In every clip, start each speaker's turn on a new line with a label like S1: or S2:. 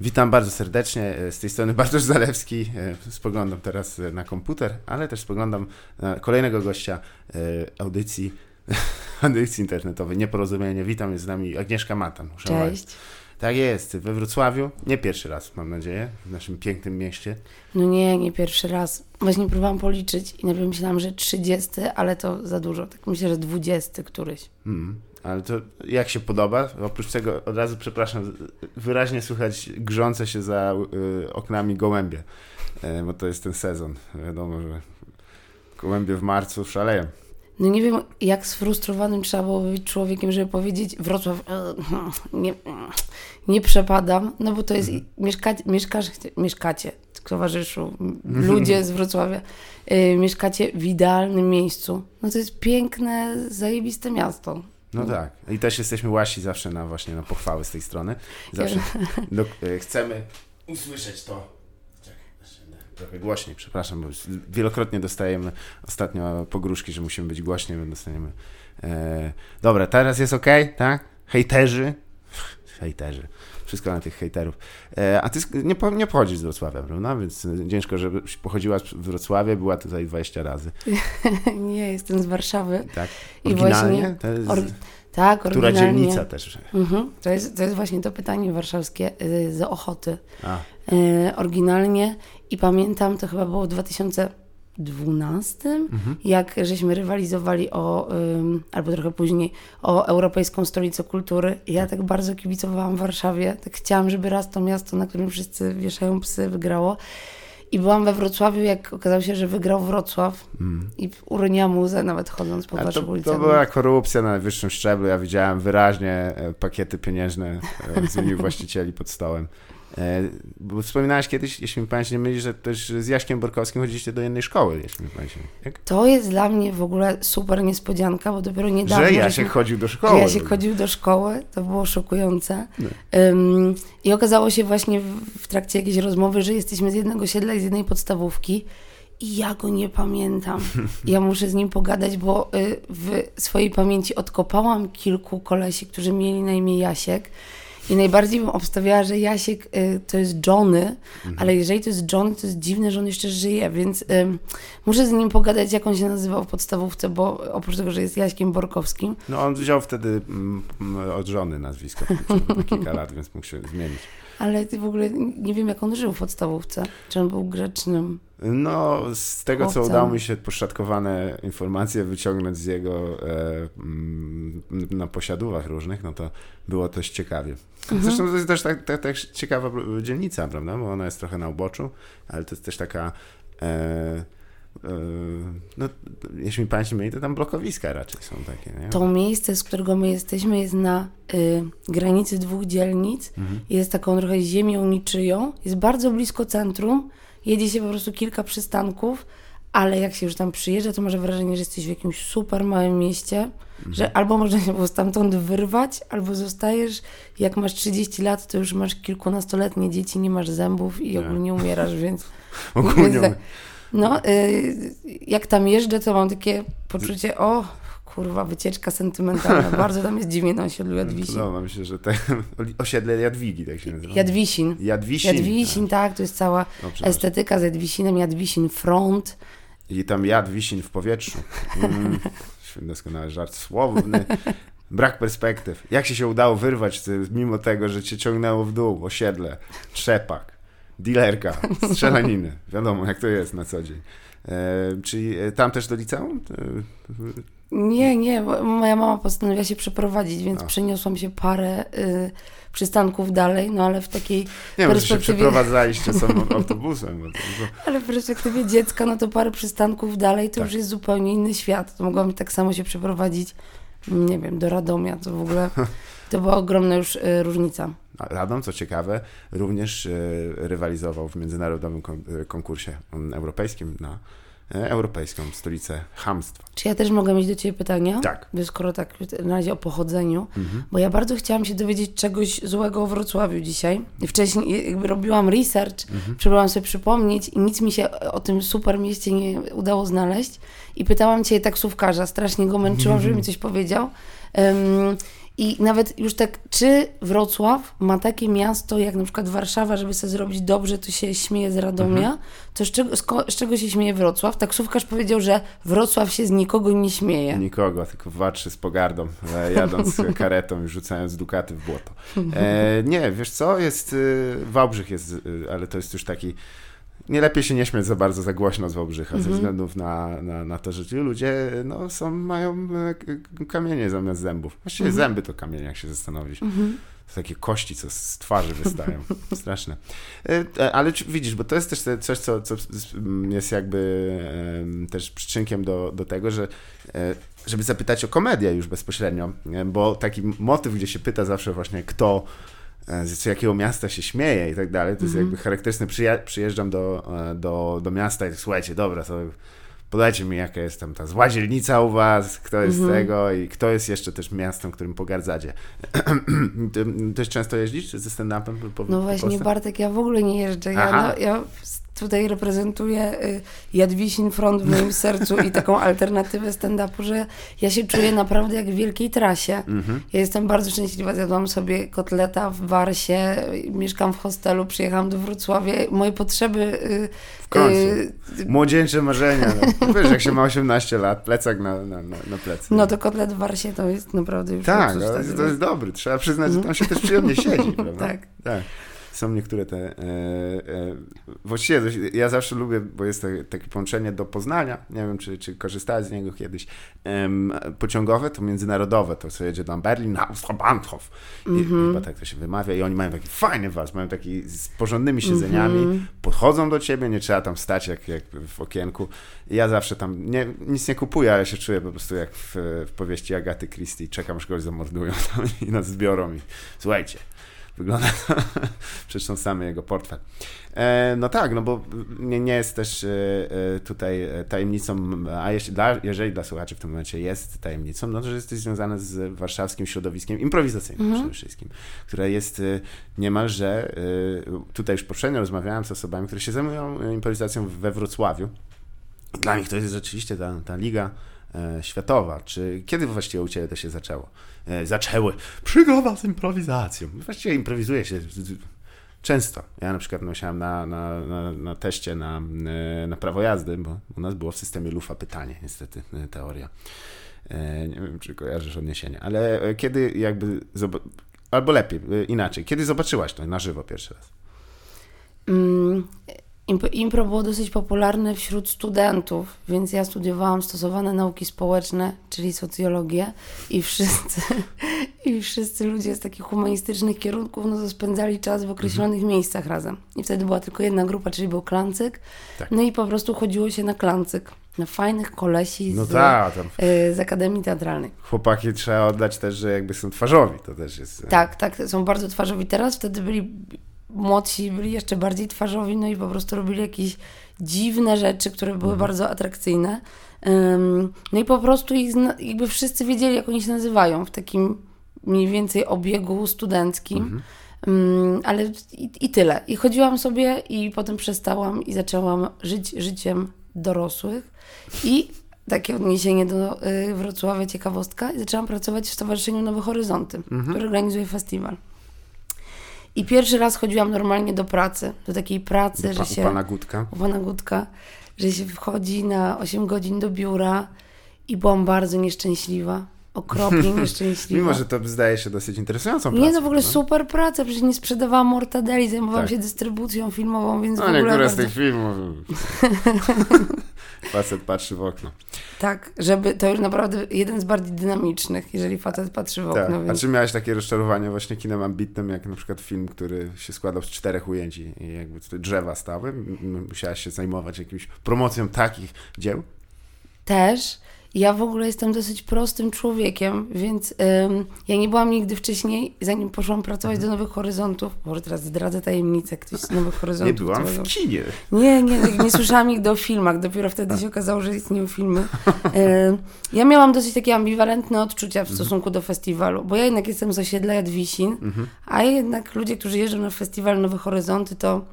S1: Witam bardzo serdecznie. e, Z tej strony Bartosz Zalewski. E, Spoglądam teraz e, na komputer, ale też spoglądam na kolejnego gościa audycji, audycji internetowej. Nieporozumienie. Witam, jest z nami Agnieszka Matan.
S2: Cześć.
S1: Tak jest, we Wrocławiu. Nie pierwszy raz, mam nadzieję, w naszym pięknym mieście.
S2: No nie, nie pierwszy raz. Właśnie próbowałam policzyć i najpierw myślałam, że 30, ale to za dużo. Tak myślę, że 20 któryś.
S1: Mm. Ale to jak się podoba? Oprócz tego od razu przepraszam, wyraźnie słychać grzące się za y, oknami gołębie, e, bo to jest ten sezon. Wiadomo, że gołębie w marcu szaleją.
S2: No nie wiem, jak sfrustrowanym trzeba było być człowiekiem, żeby powiedzieć Wrocław, e, nie, nie przepadam, no bo to jest, mieszka, mieszkasz, mieszkacie, towarzyszu, ludzie z Wrocławia, y, mieszkacie w idealnym miejscu. No to jest piękne, zajebiste miasto.
S1: No tak. I też jesteśmy łasi zawsze na właśnie na pochwały z tej strony. Zawsze do, e, chcemy usłyszeć to. Będę Trochę głośniej, przepraszam, bo wielokrotnie dostajemy ostatnio pogróżki, że musimy być głośniej, bo dostaniemy. E, dobra, teraz jest ok, tak? Hejterzy. Hejterzy wszystko na tych hejterów. E, a ty nie, nie pochodzisz z Wrocławia, prawda? Więc e, ciężko, żeby pochodziła z Wrocławia, była tutaj 20 razy.
S2: nie, jestem z Warszawy.
S1: Tak, oryginalnie?
S2: I właśnie,
S1: to jest...
S2: Or... Tak,
S1: Która dzielnica też?
S2: Mhm. To, jest, to jest właśnie to pytanie warszawskie e, z Ochoty.
S1: A.
S2: oryginalnie i pamiętam, to chyba było 2000 12,
S1: mhm.
S2: jak żeśmy rywalizowali o, albo trochę później, o Europejską Stolicę Kultury. Ja tak. tak bardzo kibicowałam w Warszawie, tak chciałam, żeby raz to miasto, na którym wszyscy wieszają psy, wygrało. I byłam we Wrocławiu, jak okazało się, że wygrał Wrocław
S1: mm.
S2: i uroniłam łzę nawet chodząc po waszych ulicach.
S1: To była no. korupcja na najwyższym szczeblu. Ja widziałem wyraźnie e, pakiety pieniężne e, z innych właścicieli pod stołem. E, Bo wspominałeś kiedyś, jeśli mi pamięć nie myli, że też z Jaśkiem Borkowskim chodziliście do jednej szkoły, jeśli mi pamięć nie. Jak?
S2: To jest dla mnie w ogóle super niespodzianka, bo dopiero niedawno...
S1: Że Jasiek chodził do
S2: Że
S1: szkoły.
S2: Jasiek chodził do szkoły, to było szokujące. Ym, I okazało się właśnie w, w trakcie jakiejś rozmowy, że jesteśmy z jednego siedla i z jednej podstawówki. I ja go nie pamiętam. Ja muszę z nim pogadać, bo y, w swojej pamięci odkopałam kilku kolesi, którzy mieli na imię Jasiek. I najbardziej bym obstawiała, że Jasiek y, to jest Johnny, ale jeżeli to jest Johnny, to jest dziwne, że on jeszcze żyje, więc ym, muszę z nim pogadać, jak on się nazywał w podstawówce, bo oprócz tego, że jest Jaśkiem Borkowskim,
S1: No on wziął wtedy mm, mm, od żony nazwisko na kilka lat, więc mógł się zmienić.
S2: Ale ty w ogóle nie wiem, jak on żył w podstawówce. Czy on był grzecznym?
S1: No, z tego co
S2: Chłopcem.
S1: udało mi się poszatkowane informacje wyciągnąć z jego e, mm, na posiadówach różnych, no to było dość ciekawie. Zresztą to jest też tak, tak, tak ciekawa dzielnica, prawda? Bo ona jest trochę na uboczu, ale to jest też taka. E, e, no, jeśli mi pamięć myli, to tam blokowiska raczej są takie, nie?
S2: To miejsce, z którego my jesteśmy, jest na y, granicy dwóch dzielnic.
S1: Mhm.
S2: Jest taką trochę ziemią niczyją. Jest bardzo blisko centrum. Jedzie się po prostu kilka przystanków, ale jak się już tam przyjeżdża, to masz wrażenie, że jesteś w jakimś super małym mieście, że albo można się było stamtąd wyrwać, albo zostajesz, jak masz 30 lat, to już masz kilkunastoletnie dzieci, nie masz zębów i
S1: Nie.
S2: ogólnie umierasz, więc...
S1: Ogólnie.
S2: Więc tak, No, y, jak tam jeżdżę, to mam takie poczucie, o, kurwa, wycieczka sentymentalna. Bardzo tam jest dziwnie na osiedlu Jadwisin.
S1: No, myślę, że te osiedle Jadwigi, tak się nazywa.
S2: Jadwisin.
S1: Jadwisin.
S2: Jadwisin, tak, to jest cała
S1: No,
S2: estetyka z Jadwisinem, Jadwisin front.
S1: I tam jad wisin w powietrzu. Mm, doskonały żart słowny. Brak perspektyw. Jak ci się udało wyrwać, mimo tego, że cię ciągnęło w dół, osiedle, trzepak, dilerka, strzelaniny. Wiadomo, jak to jest na co dzień. E, czyli e, tam też do liceum?
S2: Nie, nie, moja mama postanowiła się przeprowadzić, więc
S1: A.
S2: przeniosłam się parę y, przystanków dalej, no ale w takiej
S1: nie wiem, czy się
S2: perspektywie-
S1: przeprowadzaliście samym autobusem. Bo to, bo,
S2: Ale w perspektywie dziecka, no to parę przystanków dalej to
S1: Tak.
S2: już jest zupełnie inny świat. To mogłam tak samo się przeprowadzić, nie wiem, do Radomia. To w ogóle to była ogromna już y, różnica.
S1: Radom, co ciekawe, również e, rywalizował w międzynarodowym e, konkursie mm, europejskim na europejską stolicę hamstwa.
S2: Czy ja też mogę mieć do Ciebie pytania?
S1: Tak.
S2: Skoro tak na razie o pochodzeniu,
S1: Mhm.
S2: bo ja bardzo chciałam się dowiedzieć czegoś złego o Wrocławiu dzisiaj. Wcześniej jakby robiłam research,
S1: Mhm.
S2: próbowałam sobie przypomnieć i nic mi się o tym super mieście nie udało znaleźć. I pytałam Cię taksówkarza, strasznie go męczyłam, żeby mi coś powiedział. Ym, I nawet już tak, czy Wrocław ma takie miasto jak na przykład Warszawa, żeby sobie zrobić dobrze, to się śmieje z Radomia, mhm. to z czego, z czego się śmieje Wrocław? Taksówkarz powiedział, że Wrocław się z nikogo nie śmieje.
S1: Nikogo, tylko walczy z pogardą, e, jadąc karetą i rzucając dukaty w błoto. E, nie, wiesz co, jest, y, Wałbrzych jest, y, ale to jest już taki nie lepiej się nie śmiać za bardzo, za głośno z Wałbrzycha, mm -hmm. ze mhm. względów na, na, na to, że ci ludzie no, są, mają e, kamienie zamiast zębów. Właściwie mm -hmm. zęby to kamienie, jak się zastanowić. Mm -hmm. To takie kości, co z twarzy wystają. Straszne. E, e, ale widzisz, bo to jest też coś, co, co jest jakby też przyczynkiem do, do tego, że żeby zapytać o komedię już bezpośrednio, bo taki motyw, gdzie się pyta zawsze właśnie kto z jakiego miasta się śmieje i tak dalej. To jest -hmm. jakby charakterystyczne. Przyja przyjeżdżam do, e, do, do miasta i tak, słuchajcie, dobra, to podajcie mi, jaka jest tam ta zła dzielnica u was, kto jest -hmm. tego i kto jest jeszcze też miastem, którym pogardzacie. Też często jeździsz ze stand-upem?
S2: Po, no właśnie, Bartek, ja w ogóle nie jeżdżę. Ja, no, ja tutaj reprezentuję y, Jadwisin Front w moim sercu i taką alternatywę stand-upu, że ja się czuję naprawdę jak w wielkiej trasie. Mhm. Ja jestem bardzo szczęśliwa, zjadłam sobie kotleta w Warsie, mieszkam w hostelu, przyjechałam do Wrocławia. Moje potrzeby... Y,
S1: w końcu. Y, Młodzieńcze marzenia. No. Wiesz, jak się ma 18 lat, plecak na, na, na, na plecy.
S2: No to kotlet w Warsie to jest naprawdę już...
S1: Tak, no, to jest dobry. Trzeba przyznać, że tam się też przyjemnie siedzi. Prawda?
S2: tak. tak
S1: są niektóre te. E, e, właściwie ja zawsze lubię, bo jest takie połączenie do Poznania. Nie wiem, czy, czy korzystałeś z niego kiedyś. pociągowe to międzynarodowe, to co jedzie do Berlin na Bahnhof. Mm -hmm. Chyba tak to się wymawia. I oni mają taki fajny was, mają taki z porządnymi siedzeniami, mm -hmm. podchodzą do ciebie, nie trzeba tam stać jak, jak w okienku. I ja zawsze tam nie, nic nie kupuję, ale się czuję po prostu jak w, w powieści Agaty Christie. Czekam, aż kogoś zamordują tam i nas zbiorą. I słuchajcie, Wygląda przetrząsamy jego portfel. E, no tak, no bo nie, nie jest też e, e, tutaj tajemnicą, a jeśli dla, jeżeli dla słuchaczy w tym momencie jest tajemnicą, no to że jesteś związany z warszawskim środowiskiem improwizacyjnym mhm. przede wszystkim, które jest niemalże, tutaj już poprzednio rozmawiałem z osobami, które się zajmują improwizacją we Wrocławiu. Dla nich to jest rzeczywiście ta, ta liga światowa. Czy kiedy właściwie u Ciebie to się zaczęło? E, zaczęły przygoda z improwizacją. Właściwie improwizuje się często. Ja na przykład musiałem na, na, na, na teście na, e, na prawo jazdy, bo u nas było w systemie lufa pytanie, niestety, e, teoria. Nie wiem, czy kojarzysz odniesienie, ale kiedy jakby, albo lepiej, inaczej, kiedy zobaczyłaś to na żywo pierwszy raz?
S2: Impro było dosyć popularne wśród studentów, więc ja studiowałam stosowane nauki społeczne, czyli socjologię i wszyscy, i wszyscy ludzie z takich humanistycznych kierunków no spędzali czas w określonych mhm. miejscach razem. I wtedy była tylko jedna grupa, czyli był klancyk. Tak. No i po prostu chodziło się na klancyk. Na fajnych kolesi no z, ta, y, z Akademii Teatralnej.
S1: Chłopaki trzeba oddać też, że jakby są twarzowi, to też jest...
S2: E, tak, tak, są bardzo twarzowi. Teraz wtedy byli młodsi byli jeszcze bardziej twarzowi, no i po prostu robili jakieś dziwne rzeczy, które były mhm. bardzo atrakcyjne. No i po prostu ich jakby wszyscy wiedzieli, jak oni się nazywają w takim mniej więcej obiegu studenckim. Mhm. Um, ale i, i, tyle. I chodziłam sobie i potem przestałam i zaczęłam żyć życiem dorosłych. I takie odniesienie do y, Wrocławia, ciekawostka. I zaczęłam pracować w Stowarzyszeniu Nowe Horyzonty, mhm. które organizuje festiwal. I pierwszy raz chodziłam normalnie do pracy, do takiej pracy, do że się...
S1: U pana Gutka.
S2: U pana Gutka, że się wchodzi na 8 godzin do biura i byłam bardzo nieszczęśliwa. Okropnie nieszczęśliwa.
S1: Mimo, że to zdaje się dosyć interesującą pracą.
S2: Nie, no w ogóle no? super praca, przecież nie sprzedawałam mortadeli, zajmowałam tak. się dystrybucją filmową, więc
S1: no,
S2: w ogóle...
S1: niektóre bardzo... z tych filmów... facet patrzy w okno.
S2: Tak, żeby to już naprawdę jeden z bardziej dynamicznych, jeżeli facet patrzy w okno. Tak.
S1: Więc... A czy miałeś takie rozczarowanie właśnie kinem ambitnym, jak na przykład film, który się składał z czterech ujęć i jakby tutaj drzewa stały? Musiałaś się zajmować jakimś promocją takich dzieł?
S2: Też. Ja w ogóle jestem dosyć prostym człowiekiem, więc ym, ja nie byłam nigdy wcześniej, zanim poszłam pracować do Nowych Horyzontów, może teraz zdradzę tajemnicę, ktoś z Nowych Horyzontów.
S1: Nie byłam w kinie.
S2: Nie, nie, nie słyszałam nigdy o filmach, dopiero wtedy się okazało, że istnieją filmy. Ym, ja miałam dosyć takie ambiwalentne odczucia w mhm. stosunku do festiwalu, bo ja jednak jestem z osiedla Jadwisin, mhm. a jednak ludzie, którzy jeżdżą na festiwal Nowe Horyzonty, to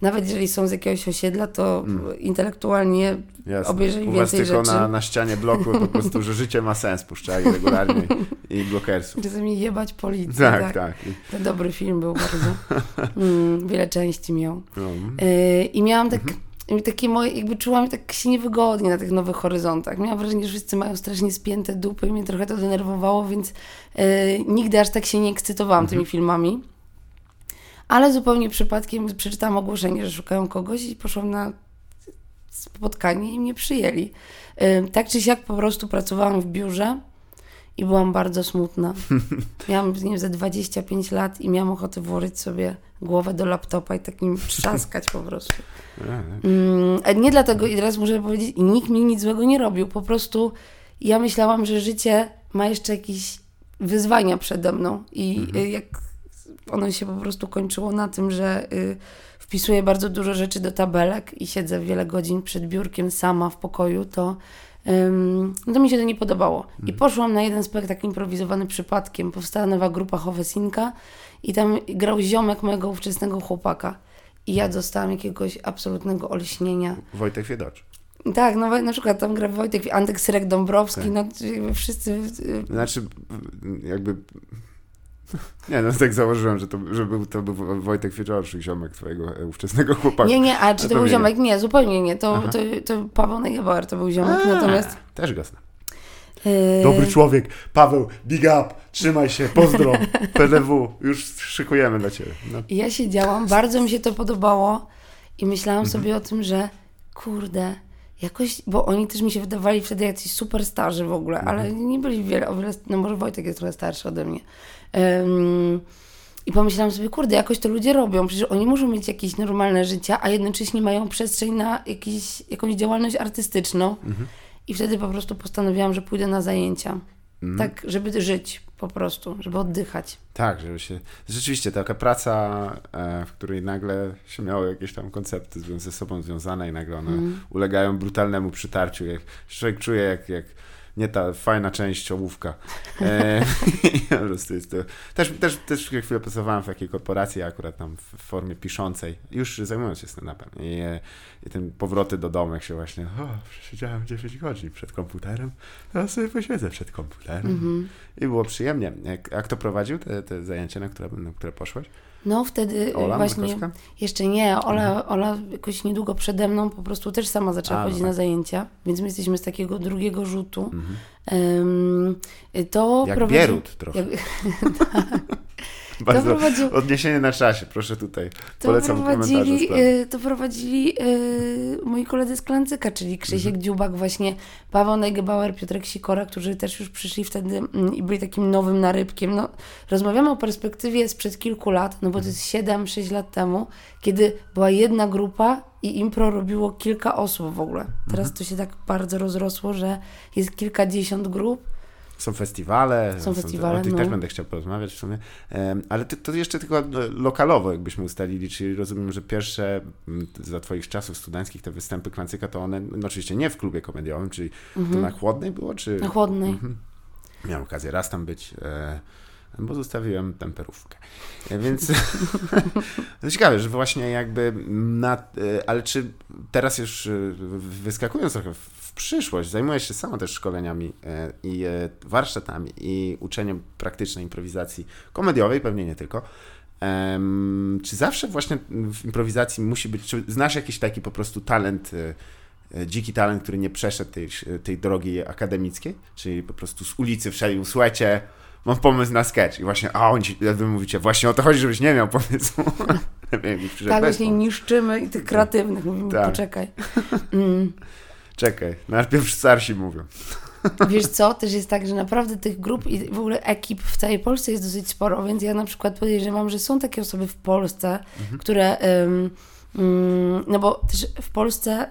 S2: nawet jeżeli są z jakiegoś osiedla, to mm. intelektualnie Jasne. obejrzeli
S1: U
S2: więcej
S1: tylko
S2: rzeczy.
S1: Na, na ścianie bloku po prostu, że życie ma sens, puszczali regularnie i blokersów.
S2: Czasami jebać policję.
S1: Tak, tak. tak.
S2: To dobry film był bardzo. Mm, wiele części miał. No. Y I miałam tak... I takie moje, jakby czułam tak się niewygodnie na tych nowych horyzontach. Miałam wrażenie, że wszyscy mają strasznie spięte dupy i mnie trochę to denerwowało, więc yy, nigdy aż tak się nie ekscytowałam mhm. tymi filmami. Ale zupełnie przypadkiem przeczytałam ogłoszenie, że szukają kogoś i poszłam na spotkanie i mnie przyjęli. Tak czy siak po prostu pracowałam w biurze i byłam bardzo smutna. Miałam nie wiem, ze 25 lat i miałam ochotę włożyć sobie głowę do laptopa i takim trzaskać po prostu. Mm, nie dlatego, i teraz muszę powiedzieć, nikt mi nic złego nie robił. Po prostu ja myślałam, że życie ma jeszcze jakieś wyzwania przede mną i mhm. Y, jak ono się po prostu kończyło na tym, że y, wpisuję bardzo dużo rzeczy do tabelek i siedzę wiele godzin przed biurkiem sama w pokoju, to no to mi się to nie podobało. I mhm. poszłam na jeden spektakl improwizowany przypadkiem. Powstała nowa grupa Hovesinka i tam grał ziomek mojego ówczesnego chłopaka. I ja dostałam jakiegoś absolutnego olśnienia.
S1: Wojtek Wiedocz.
S2: Tak, no na przykład tam gra Wojtek, Antek Syrek Dąbrowski, tak. no wszyscy...
S1: Y, znaczy, jakby... Nie, no tak założyłem, że to, że był, to był Wojtek Wiedorczyk, ziomek twojego e, ówczesnego chłopaka.
S2: Nie, nie, a czy to, to był ziomek? Nie, zupełnie nie. To, to, to Paweł Negebauer to był ziomek, a, natomiast...
S1: Też znam. Yy. Dobry człowiek, Paweł, big up, trzymaj się, pozdro, PDW, już szykujemy dla Ciebie. No.
S2: Ja siedziałam, bardzo mi się to podobało i myślałam mhm. sobie o tym, że kurde, jakoś, bo oni też mi się wydawali wtedy jacyś super starzy w ogóle, mhm. ale nie byli wiele, o wiele, no może Wojtek jest trochę starszy ode mnie. Um, i pomyślałam sobie, kurde, jakoś to ludzie robią, przecież oni muszą mieć jakieś normalne życie, a jednocześnie mają przestrzeń na jakiś, jakąś działalność artystyczną. Mhm. I wtedy po prostu postanowiłam, że pójdę na zajęcia. Mm. Tak, żeby żyć po prostu, żeby oddychać.
S1: Tak, żeby się. Rzeczywiście, taka praca, e, w której nagle się miało jakieś tam koncepty ze sobą związane i nagle one mm. ulegają brutalnemu przytarciu. Jak człowiek czuje, jak, jak nie ta fajna część ołówka. E, po prostu jest to. Też, też, też chwilę pracowałem w takiej korporacji, akurat tam w formie piszącej, już zajmując się stand-upem. I, e, I ten powroty do domu, jak się właśnie, o, siedziałem 10 godzin przed komputerem, teraz sobie posiedzę przed komputerem. Mm -hmm. I było przyjemnie. Jak, jak to prowadził, te, te zajęcia, na które, na które poszłeś?
S2: No wtedy Ola właśnie, Markowska? jeszcze nie, Ola. Ola jakoś niedługo przede mną po prostu też sama zaczęła A, chodzić no na tak. zajęcia, więc my jesteśmy z takiego drugiego rzutu. Mhm. Um, to
S1: Jak prowadzi... Bierut trochę. Jak... tak. Bardzo prowadzi... odniesienie na czasie, proszę tutaj. To Polecam prowadzili,
S2: y, To prowadzili yy, moi koledzy z Klancyka, czyli Krzysiek mhm. Dziubak, właśnie Paweł Neugebauer, Piotrek Sikora, którzy też już przyszli wtedy mm, i byli takim nowym narybkiem. No, rozmawiamy o perspektywie sprzed kilku lat, no bo to jest 7-6 lat temu, kiedy była jedna grupa i impro robiło kilka osób w ogóle. Teraz mhm. to się tak bardzo rozrosło, że jest kilkadziesiąt grup
S1: są festiwale.
S2: Są festiwale, O
S1: tych
S2: no.
S1: też będę chciał porozmawiać w sumie. Ale to, to jeszcze tylko lokalowo, jakbyśmy ustalili, czyli rozumiem, że pierwsze za twoich czasów studenckich te występy Klancyka, to one, no oczywiście nie w klubie komediowym, czyli mhm. to na Chłodnej było, czy...
S2: Na Chłodnej. Mhm.
S1: Miałem okazję raz tam być. E, bo zostawiłem temperówkę. E, więc to ciekawe, że właśnie jakby na, e, ale czy teraz już wyskakując trochę w przyszłość, zajmujesz się sama też szkoleniami e, i e, warsztatami i uczeniem praktycznej improwizacji komediowej, pewnie nie tylko. Czy zawsze właśnie w improwizacji musi być, czy znasz jakiś taki po prostu talent, e, dziki talent, który nie przeszedł tej, tej drogi akademickiej, czyli po prostu z ulicy wszedł, słuchajcie, mam pomysł na sketch i właśnie, a on ci, wy mówicie, właśnie o to chodzi, żebyś nie miał pomysłu.
S2: tak, właśnie niszczymy i tych kreatywnych, mówimy, tak. poczekaj. Mm.
S1: Czekaj, najpierw starsi mówią.
S2: Wiesz co, też jest tak, że naprawdę tych grup i w ogóle ekip w całej Polsce jest dosyć sporo, więc ja na przykład podejrzewam, że są takie osoby w Polsce, mhm. które... Um, no bo też w Polsce,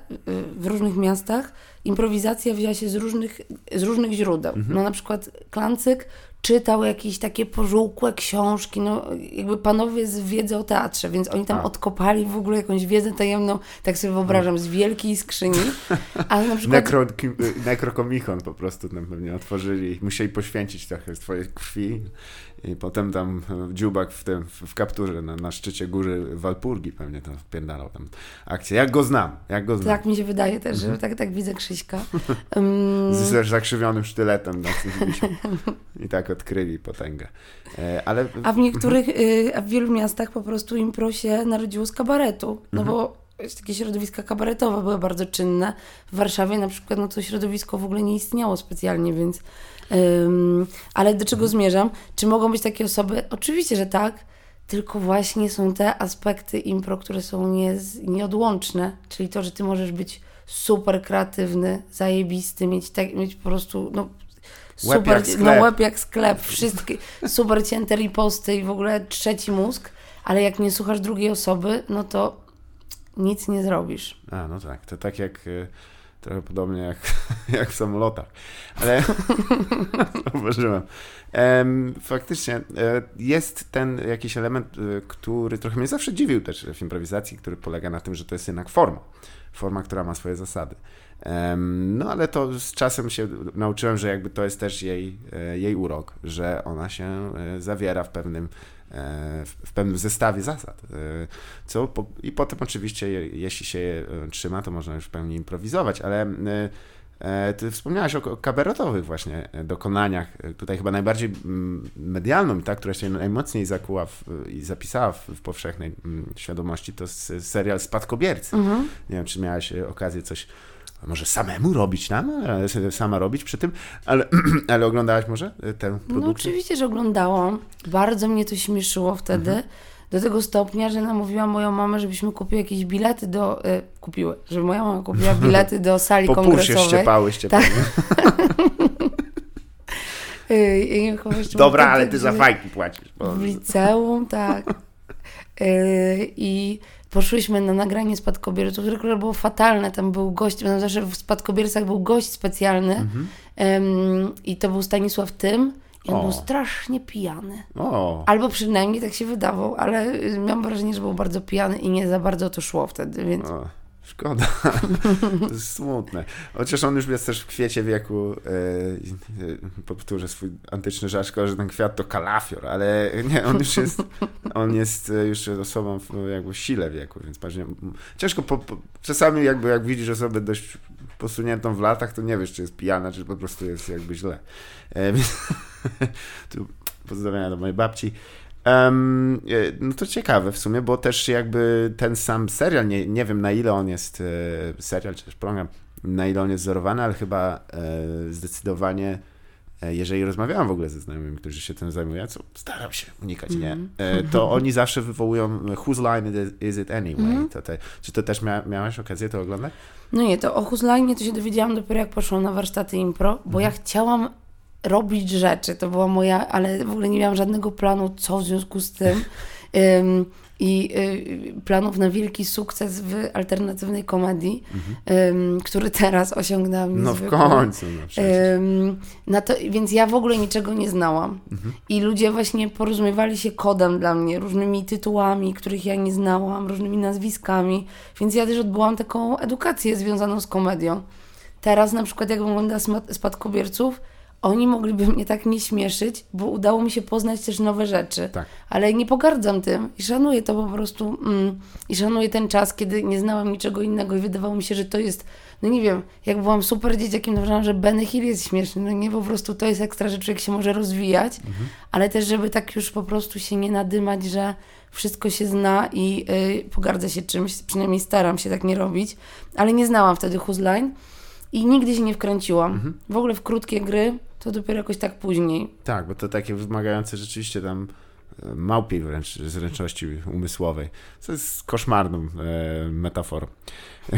S2: w różnych miastach improwizacja wzięła się z różnych, z różnych źródeł. Mhm. No na przykład Klancyk czytał jakieś takie pożółkłe książki, no jakby panowie z wiedzy o teatrze, więc oni tam A. odkopali w ogóle jakąś wiedzę tajemną, tak sobie wyobrażam, z wielkiej skrzyni, ale na przykład...
S1: Nekro, Nekrokomichon po prostu tam pewnie otworzyli, musieli poświęcić trochę swojej krwi I potem tam dziubak w, tym, w kapturze na, na szczycie góry Walpurgi pewnie to wpierdalał tam akcję. Jak go znam, jak go znam.
S2: Tak mi się wydaje też, że tak, tak widzę Krzyśka.
S1: Um... Z zakrzywionym sztyletem na I tak odkryli potęgę. E, ale...
S2: A w niektórych, y, a w wielu miastach po prostu impro się narodziło z kabaretu. No mhm. bo takie środowiska kabaretowe były bardzo czynne. W Warszawie na przykład no to środowisko w ogóle nie istniało specjalnie, więc um, ale do czego zmierzam? Czy mogą być takie osoby? Oczywiście, że tak, tylko właśnie są te aspekty impro, które są nie, nieodłączne, czyli to, że ty możesz być super kreatywny, zajebisty, mieć, tak, mieć po prostu no,
S1: super, łeb
S2: no łeb jak sklep, wszystkie super cięte riposty i w ogóle trzeci mózg, ale jak nie słuchasz drugiej osoby, no to nic nie zrobisz.
S1: A, no tak. To tak jak y, trochę podobnie jak, jak w samolotach. Ale zauważyłem. Faktycznie e, jest ten jakiś element, e, który trochę mnie zawsze dziwił też w improwizacji, który polega na tym, że to jest jednak forma. Forma, która ma swoje zasady. No ale to z czasem się nauczyłem, że jakby to jest też jej, e, jej urok, że ona się zawiera w pewnym w pewnym zestawie zasad. E, co po, I potem oczywiście, jeśli się je e, trzyma, to można już w pełni improwizować, ale ty wspomniałaś o kabaretowych właśnie dokonaniach. Tutaj chyba najbardziej medialną, ta, która się najmocniej zakuła w, i zapisała w, w powszechnej świadomości, to serial Spadkobiercy. Mhm. Nie wiem, czy miałaś okazję coś może samemu robić tam, sama robić przy tym, ale, ale oglądałaś może tę no, produkcję?
S2: No oczywiście, że oglądałam. Bardzo mnie to śmieszyło wtedy. Mhm. Do tego stopnia, że namówiłam moją mamę, żebyśmy kupiły jakieś bilety do... Y, kupiły, żeby moja mama kupiła bilety do sali
S1: po
S2: kongresowej. Po
S1: się ściepałyście tak.
S2: y,
S1: Dobra, ale ty za fajki płacisz.
S2: W liceum, tak. Y, I poszłyśmy na nagranie Spadkobierców, które było fatalne. Tam był gość, no zawsze w Spadkobiercach był gość specjalny mhm. um, i to był Stanisław Tym. I on o. był strasznie pijany.
S1: O.
S2: Albo przynajmniej tak się wydawał, ale miałam wrażenie, że był bardzo pijany i nie za bardzo to szło wtedy, więc... O.
S1: Szkoda. to jest smutne. Chociaż on już jest też w kwiecie wieku, e, powtórzę swój antyczny żart, że ten kwiat to kalafior, ale nie, on już jest, on jest już osobą w jakby sile wieku, więc właśnie ciężko, po, po, czasami jakby jak widzisz osobę dość posuniętą w latach, to nie wiesz, czy jest pijana, czy po prostu jest jakby źle. E, tu pozdrowienia do mojej babci. Um, no to ciekawe w sumie, bo też jakby ten sam serial, nie, nie wiem na ile on jest, e, serial czy też program, na ile on jest wzorowany, ale chyba e, zdecydowanie jeżeli rozmawiałam w ogóle ze znajomymi, którzy się tym zajmują, co staram się unikać, nie, mm. to oni zawsze wywołują whose line is it anyway? Mm. To te, czy to też mia, miałaś okazję to oglądać?
S2: No nie, to o whose line to się dowiedziałam dopiero jak poszłam na warsztaty impro, bo mm. ja chciałam robić rzeczy. To była moja, ale w ogóle nie miałam żadnego planu, co w związku z tym. I y, planów na wielki sukces w alternatywnej komedii, mhm. który teraz osiągnęłam.
S1: No w końcu. No
S2: na to, więc ja w ogóle niczego nie znałam. Mhm. I ludzie właśnie porozumiewali się kodem dla mnie, różnymi tytułami, których ja nie znałam, różnymi nazwiskami. Więc ja też odbyłam taką edukację związaną z komedią. Teraz na przykład jak wygląda Spadkobierców, oni mogliby mnie tak nie śmieszyć, bo udało mi się poznać też nowe rzeczy.
S1: Tak.
S2: Ale nie pogardzam tym i szanuję to po prostu. Mm, I szanuję ten czas, kiedy nie znałam niczego innego i wydawało mi się, że to jest, no nie wiem, jak byłam super dzieciakiem, to uważałam, że Benny Hill jest śmieszny. No nie, po prostu to jest ekstra, że człowiek się może rozwijać, mhm. ale też, żeby tak już po prostu się nie nadymać, że wszystko się zna i yy, pogardzę się czymś, przynajmniej staram się tak nie robić, ale nie znałam wtedy Huzline i nigdy się nie wkręciłam. Mhm. W ogóle w krótkie gry to dopiero jakoś tak później.
S1: Tak, bo to takie wymagające rzeczywiście tam e, małpiej wręcz zręczności umysłowej. Co jest koszmarną e, metaforą.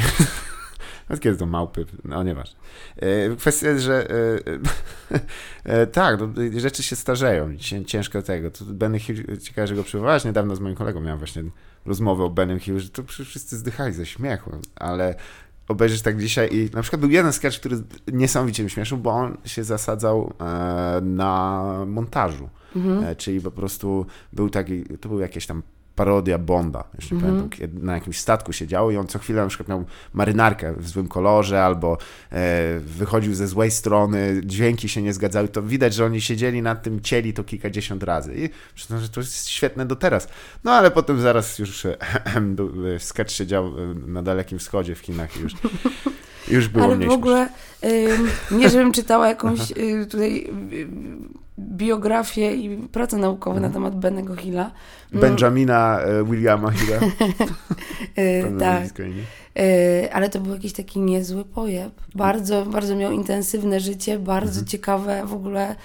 S1: Kiedy to małpy? No nieważne. E, kwestia jest, że e, tak, no, rzeczy się starzeją. Ciężko tego. To Benny Hill, ciekawe, że go przywołałeś. Niedawno z moim kolegą miałem właśnie rozmowę o Benem Hill, że to wszyscy zdychali ze śmiechu, ale obejrzeć tak dzisiaj i na przykład był jeden sketch, który niesamowicie mi śmieszył, bo on się zasadzał e, na montażu. Mhm. E, czyli po prostu był taki, to był jakieś tam parodia Bonda, jeszcze
S2: Mhm.
S1: pamiętam, kiedy na jakimś statku siedział i on co chwilę na przykład miał marynarkę w złym kolorze albo e, wychodził ze złej strony, dźwięki się nie zgadzały, to widać, że oni siedzieli nad tym, cieli to kilkadziesiąt razy i przyznam, że to jest świetne do teraz. No ale potem zaraz już e, e, sketch siedział e, na Dalekim Wschodzie w Chinach i już, już było
S2: Ale w ogóle, ym, nie żebym czytała jakąś y, tutaj y, biografię i pracę naukową na temat Bennego Hilla.
S1: śmieszne. Benjamina e, Williama Hilla. Pełne
S2: tak. Y, ale to był jakiś taki niezły pojeb. Bardzo, bardzo miał intensywne życie, bardzo
S1: Mhm.
S2: ciekawe w ogóle.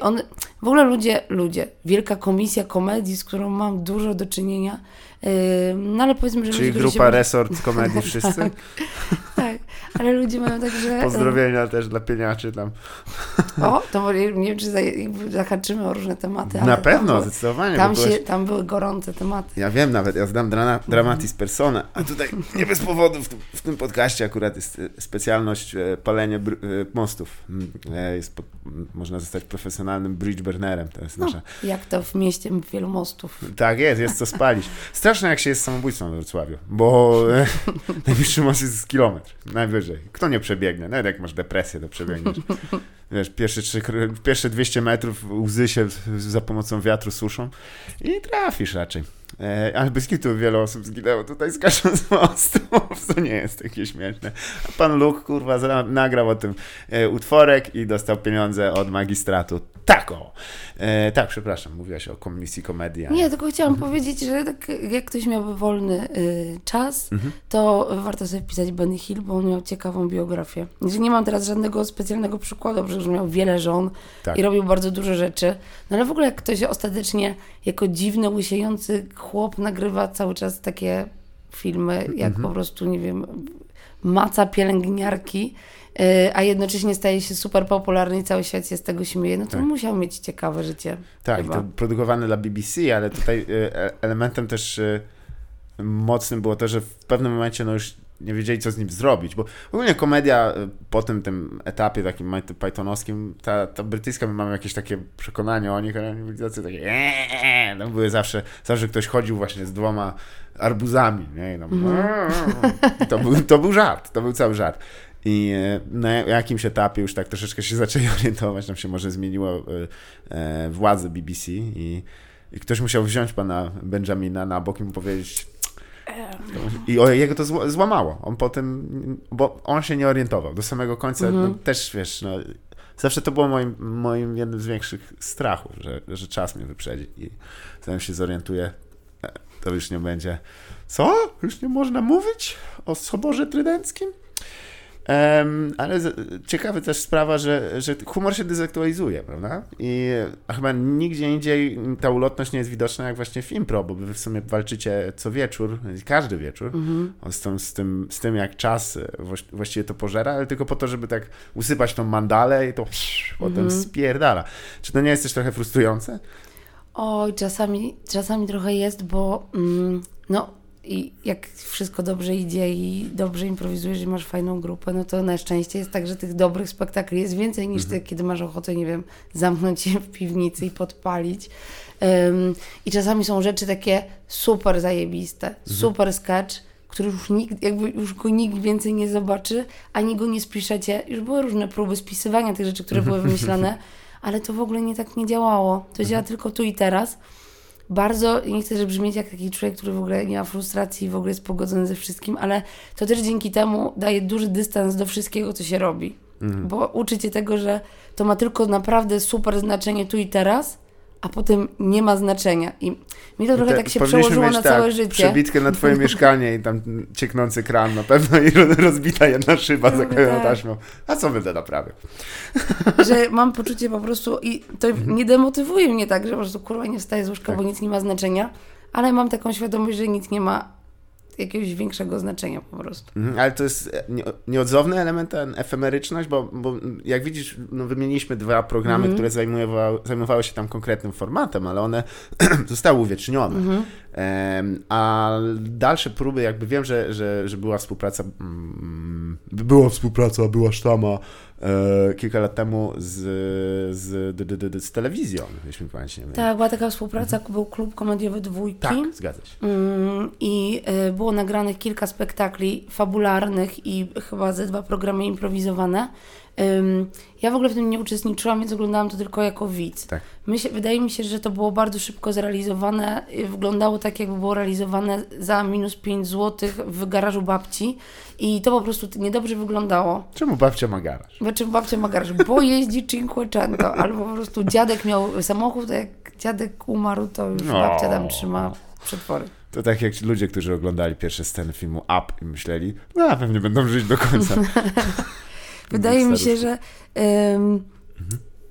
S2: On, w ogóle ludzie, ludzie, wielka komisja komedii, z którą mam dużo do czynienia. No ale powiedzmy, że
S1: Czyli grupa. Resort Komedii wszyscy.
S2: Tak, tak, ale ludzie mają tak, że...
S1: Pozdrowienia też dla pieniaczy tam.
S2: O, to nie wiem, czy zahaczymy o różne tematy.
S1: Na
S2: tam
S1: pewno,
S2: były-
S1: zdecydowanie.
S2: Tam,
S1: byłeś-
S2: się, tam były gorące tematy.
S1: Ja wiem nawet, ja znam drama, dramatis persona, a tutaj nie bez powodu w, tym- w tym podcaście akurat jest e, specjalność e, palenie e, mostów. Mm, Jest, można zostać profesjonalnym bridge burnerem, to jest
S2: No,
S1: nasza...
S2: jak to w mieście wielu mostów.
S1: Tak jest, jest co spalić. Straszne jak się jest samobójcą we Wrocławiu, bo e, najbliższy most jest kilometr, najwyżej. Kto nie przebiegnie? Nawet jak masz depresję, to przebiegniesz. Wiesz, pierwsze, trzy, pierwsze 200 metrów łzy się w- za pomocą wiatru suszą i trafisz raczej. E, ale bez kitu wiele osób zginęło tutaj skacząc z mostów, to nie jest takie śmieszne. A pan Luke, kurwa, zra- nagrał o tym e, utworek i dostał pieniądze od magistratu. Tak o! E, tak, przepraszam, mówiłaś o komisji komedii. ale-
S2: Nie, tylko chciałam powiedzieć, że tak jak ktoś miałby wolny y, czas,
S1: Mhm.
S2: to warto sobie wpisać Benny Hill, bo on miał ciekawą biografię. Znaczy, Nie mam teraz żadnego specjalnego przykładu, przecież miał wiele żon
S1: Tak.
S2: i robił bardzo dużo rzeczy. No ale w ogóle jak ktoś ostatecznie jako dziwny, łysiejący chłop nagrywa cały czas takie filmy, jak
S1: Mhm.
S2: po prostu, nie wiem, maca pielęgniarki, y, a jednocześnie staje się super popularny i cały świat się z tego śmieje, no to
S1: Tak.
S2: musiał mieć ciekawe życie.
S1: Tak,
S2: chyba.
S1: to produkowane dla BBC, ale tutaj e, e, elementem też e, mocnym było to, że w pewnym momencie no już nie wiedzieli, co z nim zrobić, bo ogólnie komedia e, po tym, tym etapie takim Pythonowskim, ta, ta brytyjska, my mamy jakieś takie przekonanie o nich, ale byli tacy takie eee, no były zawsze, zawsze ktoś chodził właśnie z dwoma arbuzami, nie? Tam, I to, był, to był żart, to był cały żart. I e, na jakimś etapie już tak troszeczkę się zaczęli orientować, tam się może zmieniło e, e, władze BBC i, i ktoś musiał wziąć pana Benjamina na bok i mu powiedzieć i o, jego to zła- złamało. On potem, bo on się nie orientował do samego końca. No, też wiesz, no, zawsze to było moim, moim jednym z większych strachów, że, że czas mnie wyprzedzi i zanim się zorientuję, to już nie będzie. Co? Już nie można mówić o soborze trydenckim? Em, ale z, ciekawa też sprawa, że, że humor się dezaktualizuje, prawda? I chyba nigdzie indziej ta ulotność nie jest widoczna jak właśnie w impro, bo wy w sumie walczycie co wieczór, każdy wieczór, z, tą, z, tym, z tym jak czas e, właś- właściwie to pożera, ale tylko po to, żeby tak usypać tą mandalę i to potem spierdala. Czy to nie jest też trochę frustrujące?
S2: Oj, czasami, czasami trochę jest, bo mm, no i jak wszystko dobrze idzie i dobrze improwizujesz i masz fajną grupę, no to na szczęście jest tak, że tych dobrych spektakli jest więcej niż tych, kiedy masz ochotę, nie wiem, zamknąć się w piwnicy i podpalić. Ym, I czasami są rzeczy takie super zajebiste, super sketch, który już nikt, jakby już go nikt więcej nie zobaczy, ani go nie spiszecie. Już były różne próby spisywania tych rzeczy, które były wymyślane, ale to w ogóle nie tak nie działało. To działa tylko tu i teraz. Bardzo, nie chcę żeby brzmieć jak taki człowiek, który w ogóle nie ma frustracji i w ogóle jest pogodzony ze wszystkim, ale to też dzięki temu daje duży dystans do wszystkiego, co się robi. Bo uczy cię tego, że to ma tylko naprawdę super znaczenie tu i teraz, a potem nie ma znaczenia. I mi to trochę
S1: Te-
S2: tak się przełożyło
S1: mieć
S2: na
S1: tak,
S2: całe życie.
S1: Przebitkę na twoje mieszkanie i tam cieknący kran na pewno i ro- rozbita jedna szyba
S2: No,
S1: zaklejoną
S2: tak.
S1: taśmą. A co będę naprawiał?
S2: że mam poczucie po prostu i to nie demotywuje mnie tak, że po prostu kurwa nie wstaję z łóżka,
S1: Tak.
S2: bo nic nie ma znaczenia, ale mam taką świadomość, że nic nie ma jakiegoś większego znaczenia po prostu.
S1: Mhm, ale to jest e, nie- nieodzowny element, ten efemeryczność, bo, bo jak widzisz, no wymieniliśmy dwa programy, które zajmowały, zajmowały się tam konkretnym formatem, ale one zostały uwiecznione. Em, a dalsze próby, jakby wiem, że, że, że była współpraca, mm, była współpraca, była sztama e, kilka lat temu z, z, z telewizją, jeśli mi pamięć nie myli.
S2: Tak, była taka współpraca, był klub komediowy Dwójki.
S1: Tak, zgadza się.
S2: Mm, I y, było nagranych kilka spektakli fabularnych i chyba ze dwa programy improwizowane. Ja w ogóle w tym nie uczestniczyłam, więc oglądałam to tylko jako widz.
S1: Tak.
S2: Myślę, wydaje mi się, że to było bardzo szybko zrealizowane. y, Wyglądało tak, jakby było realizowane za minus 5 zł w garażu babci. I to po prostu niedobrze wyglądało.
S1: Czemu babcia ma garaż?
S2: Znaczy babcia ma garaż, bo jeździ Cinquecento, albo po prostu dziadek miał samochód, a jak dziadek umarł, to już
S1: No.
S2: babcia tam trzyma przetwory.
S1: To tak jak ci ludzie, którzy oglądali pierwsze sceny filmu Up i myśleli, no pewnie będą żyć do końca.
S2: Wydaje mi się, że ym,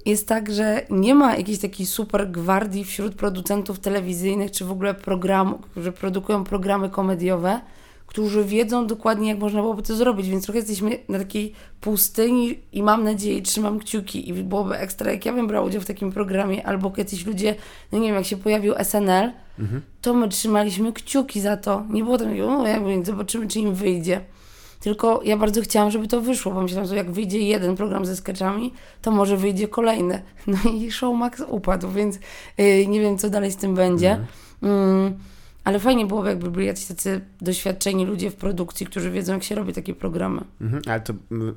S2: jest tak, że nie ma jakiejś takiej super gwardii wśród producentów telewizyjnych, czy w ogóle programów, którzy produkują programy komediowe, którzy wiedzą dokładnie, jak można byłoby to zrobić, więc trochę jesteśmy na takiej pustyni i mam nadzieję, trzymam kciuki i byłoby ekstra, jak ja bym brał udział w takim programie, albo kiedyś ludzie, no nie wiem, jak się pojawił SNL, to my trzymaliśmy kciuki za to. Nie było tam no jakby zobaczymy, czy im wyjdzie. Tylko ja bardzo chciałam, żeby to wyszło, bo myślałam, że jak wyjdzie jeden program ze sketchami, to może wyjdzie kolejny. No i Showmax upadł, więc yy, nie wiem, co dalej z tym będzie. Mm, ale fajnie byłoby, jakby byli jacyś tacy doświadczeni ludzie w produkcji, którzy wiedzą, jak się robi takie programy.
S1: Mhm, ale to mm,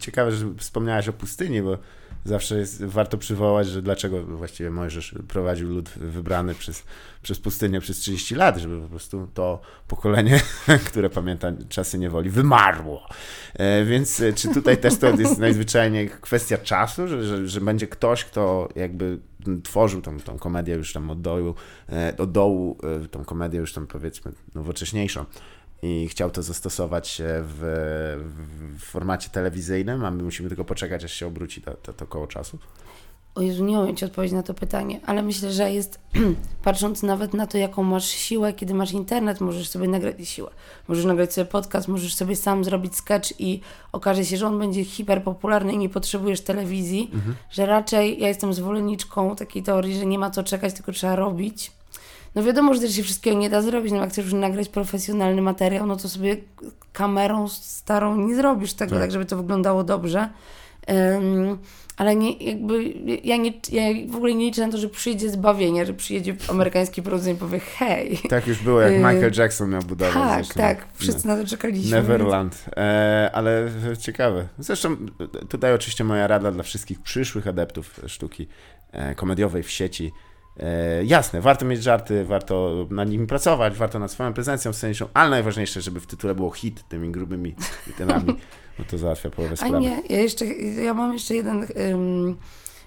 S1: ciekawe, że wspomniałaś o pustyni, bo zawsze jest, warto przywołać, że dlaczego właściwie Mojżesz prowadził lud wybrany przez, przez pustynię przez 30 lat, żeby po prostu to pokolenie, które pamięta czasy niewoli, wymarło. E, więc e, czy tutaj też to jest najzwyczajniej kwestia czasu, że, że, że będzie ktoś, kto jakby tworzył tą, tą komedię już tam od dołu, e, od dołu tą komedię już tam powiedzmy nowocześniejszą i chciał to zastosować e, w, w, formacie telewizyjnym, a my musimy tylko poczekać, aż się obróci to, to, to koło czasu.
S2: O Jezu, nie umiem Ci odpowiedzieć na to pytanie, ale myślę, że jest, patrząc nawet na to, jaką masz siłę, kiedy masz internet, możesz sobie nagrać siłę. Możesz nagrać sobie podcast, możesz sobie sam zrobić sketch i okaże się, że on będzie hiperpopularny i nie potrzebujesz telewizji, że raczej ja jestem zwolenniczką takiej teorii, że nie ma co czekać, tylko trzeba robić. No wiadomo, że też się wszystkiego nie da zrobić, no jak chcesz już nagrać profesjonalny materiał, no to sobie kamerą starą nie zrobisz tego,
S1: Tak.
S2: tak, żeby to wyglądało dobrze. Ym, ale nie, jakby, ja, nie, ja w ogóle nie liczę na to, że przyjdzie zbawienie, że przyjedzie amerykański producent i powie hej.
S1: Tak już było, jak
S2: Yy,
S1: Michael Jackson miał budować.
S2: Tak,
S1: zresztą.
S2: tak, wszyscy na to czekaliśmy.
S1: Neverland, e, ale ciekawe. Zresztą tutaj oczywiście moja rada dla wszystkich przyszłych adeptów sztuki e, komediowej w sieci. E, jasne, warto mieć żarty, warto nad nimi pracować, warto nad swoją prezencją sceniczną, ale najważniejsze, żeby w tytule było hit tymi grubymi tytułami, no to załatwia połowę
S2: A
S1: sprawy.
S2: nie, ja jeszcze, ja mam jeszcze jeden ym,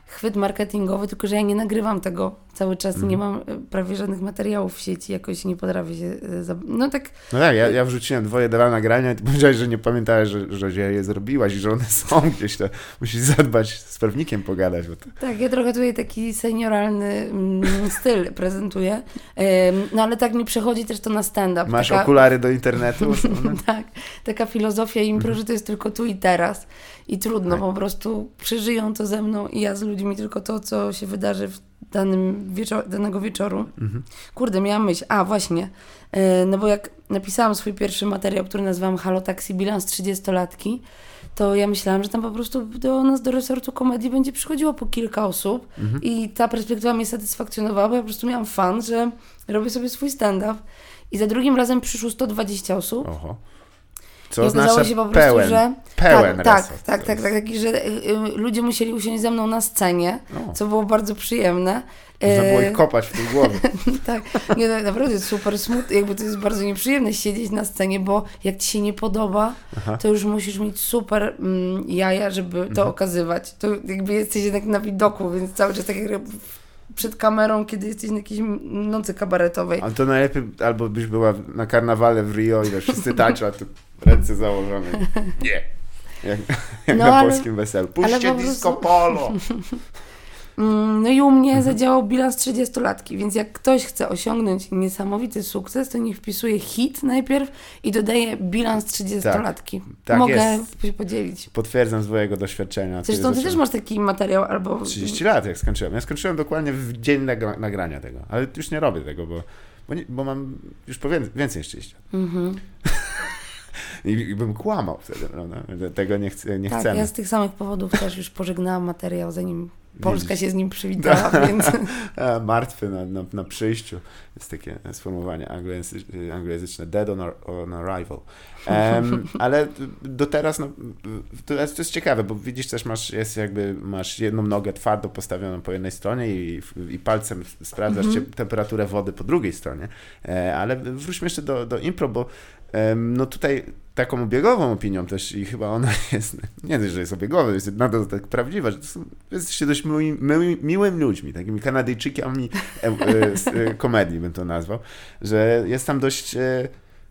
S2: chwyt marketingowy, tylko że ja nie nagrywam tego cały czas,
S1: Mhm.
S2: nie mam y, prawie żadnych materiałów w sieci, jakoś nie potrafię się, zab- no tak,
S1: No tak, ja, ja wrzuciłem dwoje dwa nagrania i ty powiedziałeś, że nie pamiętałeś, że, że je zrobiłaś i że one są gdzieś, to musisz zadbać, z pewnikiem pogadać, bo to...
S2: tak, ja trochę tutaj taki senioralny mm, styl prezentuję, no ale tak mi przechodzi też to na stand-up.
S1: Masz
S2: Taka-
S1: okulary do internetu?
S2: Tak, taka filozofia impro, że to jest tylko tu i teraz. I trudno,
S1: Tak.
S2: po prostu przeżyją to ze mną i ja z ludźmi tylko to, co się wydarzy w danym wieczor- danego wieczoru.
S1: Mhm.
S2: Kurde, miałam myśl. A, właśnie. E, No bo jak napisałam swój pierwszy materiał, który nazwałam Halo Taxi Bilans 30-latki, to ja myślałam, że tam po prostu do nas, do resortu komedii będzie przychodziło po kilka osób
S1: Mhm.
S2: i ta perspektywa mnie satysfakcjonowała, bo ja po prostu miałam fan, że robię sobie swój stand-up i za drugim razem przyszło 120 osób.
S1: Oho.
S2: I
S1: Co
S2: okazało
S1: oznacza
S2: się po prostu,
S1: pełen,
S2: że
S1: pełen
S2: tak, tak,
S1: resort.
S2: tak, tak, tak, taki, że y, y, ludzie musieli usiąść ze mną na scenie,
S1: O.
S2: co było bardzo przyjemne.
S1: Można było
S2: E,
S1: ich kopać w tej głowie.
S2: tak, nie, no, naprawdę jest super smutne, jakby to jest bardzo nieprzyjemne siedzieć na scenie, bo jak ci się nie podoba,
S1: Aha.
S2: to już musisz mieć super mm, jaja, żeby to
S1: Mhm.
S2: okazywać. To jakby jesteś jednak na widoku, więc cały czas tak jak przed kamerą, kiedy jesteś na jakiejś nocy kabaretowej.
S1: Ale to najlepiej albo byś była na karnawale w Rio i wszyscy tańczą, a tu ręce założone. Nie. Jak, jak
S2: No,
S1: na
S2: ale-
S1: polskim weselu.
S2: ale
S1: Puśćcie
S2: po
S1: disco polo.
S2: Mm, No i u mnie
S1: Mhm.
S2: zadziałał bilans 30-latki, więc jak ktoś chce osiągnąć niesamowity sukces, to niech wpisuje hit najpierw i dodaje bilans 30-latki.
S1: tak
S2: Mogę
S1: jest.
S2: się podzielić.
S1: Potwierdzam z mojego doświadczenia.
S2: Zresztą ty też masz taki materiał albo...
S1: 30 lat jak skończyłem. Ja skończyłem dokładnie w dzień nagra- nagrania tego, ale już nie robię tego, bo, bo, nie, bo mam już po wię- więcej niż 30 lat.
S2: Mhm.
S1: I, I, bym kłamał wtedy, prawda? Tego nie, chcę, nie
S2: tak,
S1: chcemy.
S2: ja z tych samych powodów też już pożegnałam materiał, zanim Polska się z nim przywitała, więc...
S1: Martwy na, na, na przyjściu. Jest takie sformułowanie anglojęzyczne, dead on, on arrival. Um, ale do teraz, no, to, jest, to jest ciekawe, bo widzisz też, masz, jest jakby, masz jedną nogę twardo postawioną po jednej stronie i, i palcem sprawdzasz mm -hmm. temperaturę wody po drugiej stronie. E, ale wróćmy jeszcze do, do impro, bo no tutaj taką obiegową opinią też i chyba ona jest, nie wiem, że jest obiegowa, jest nadal tak prawdziwa, że to są, jesteście dość miły, miły, miłymi ludźmi, takimi Kanadyjczykami e, e, e, komedii bym to nazwał, że jest tam dość e,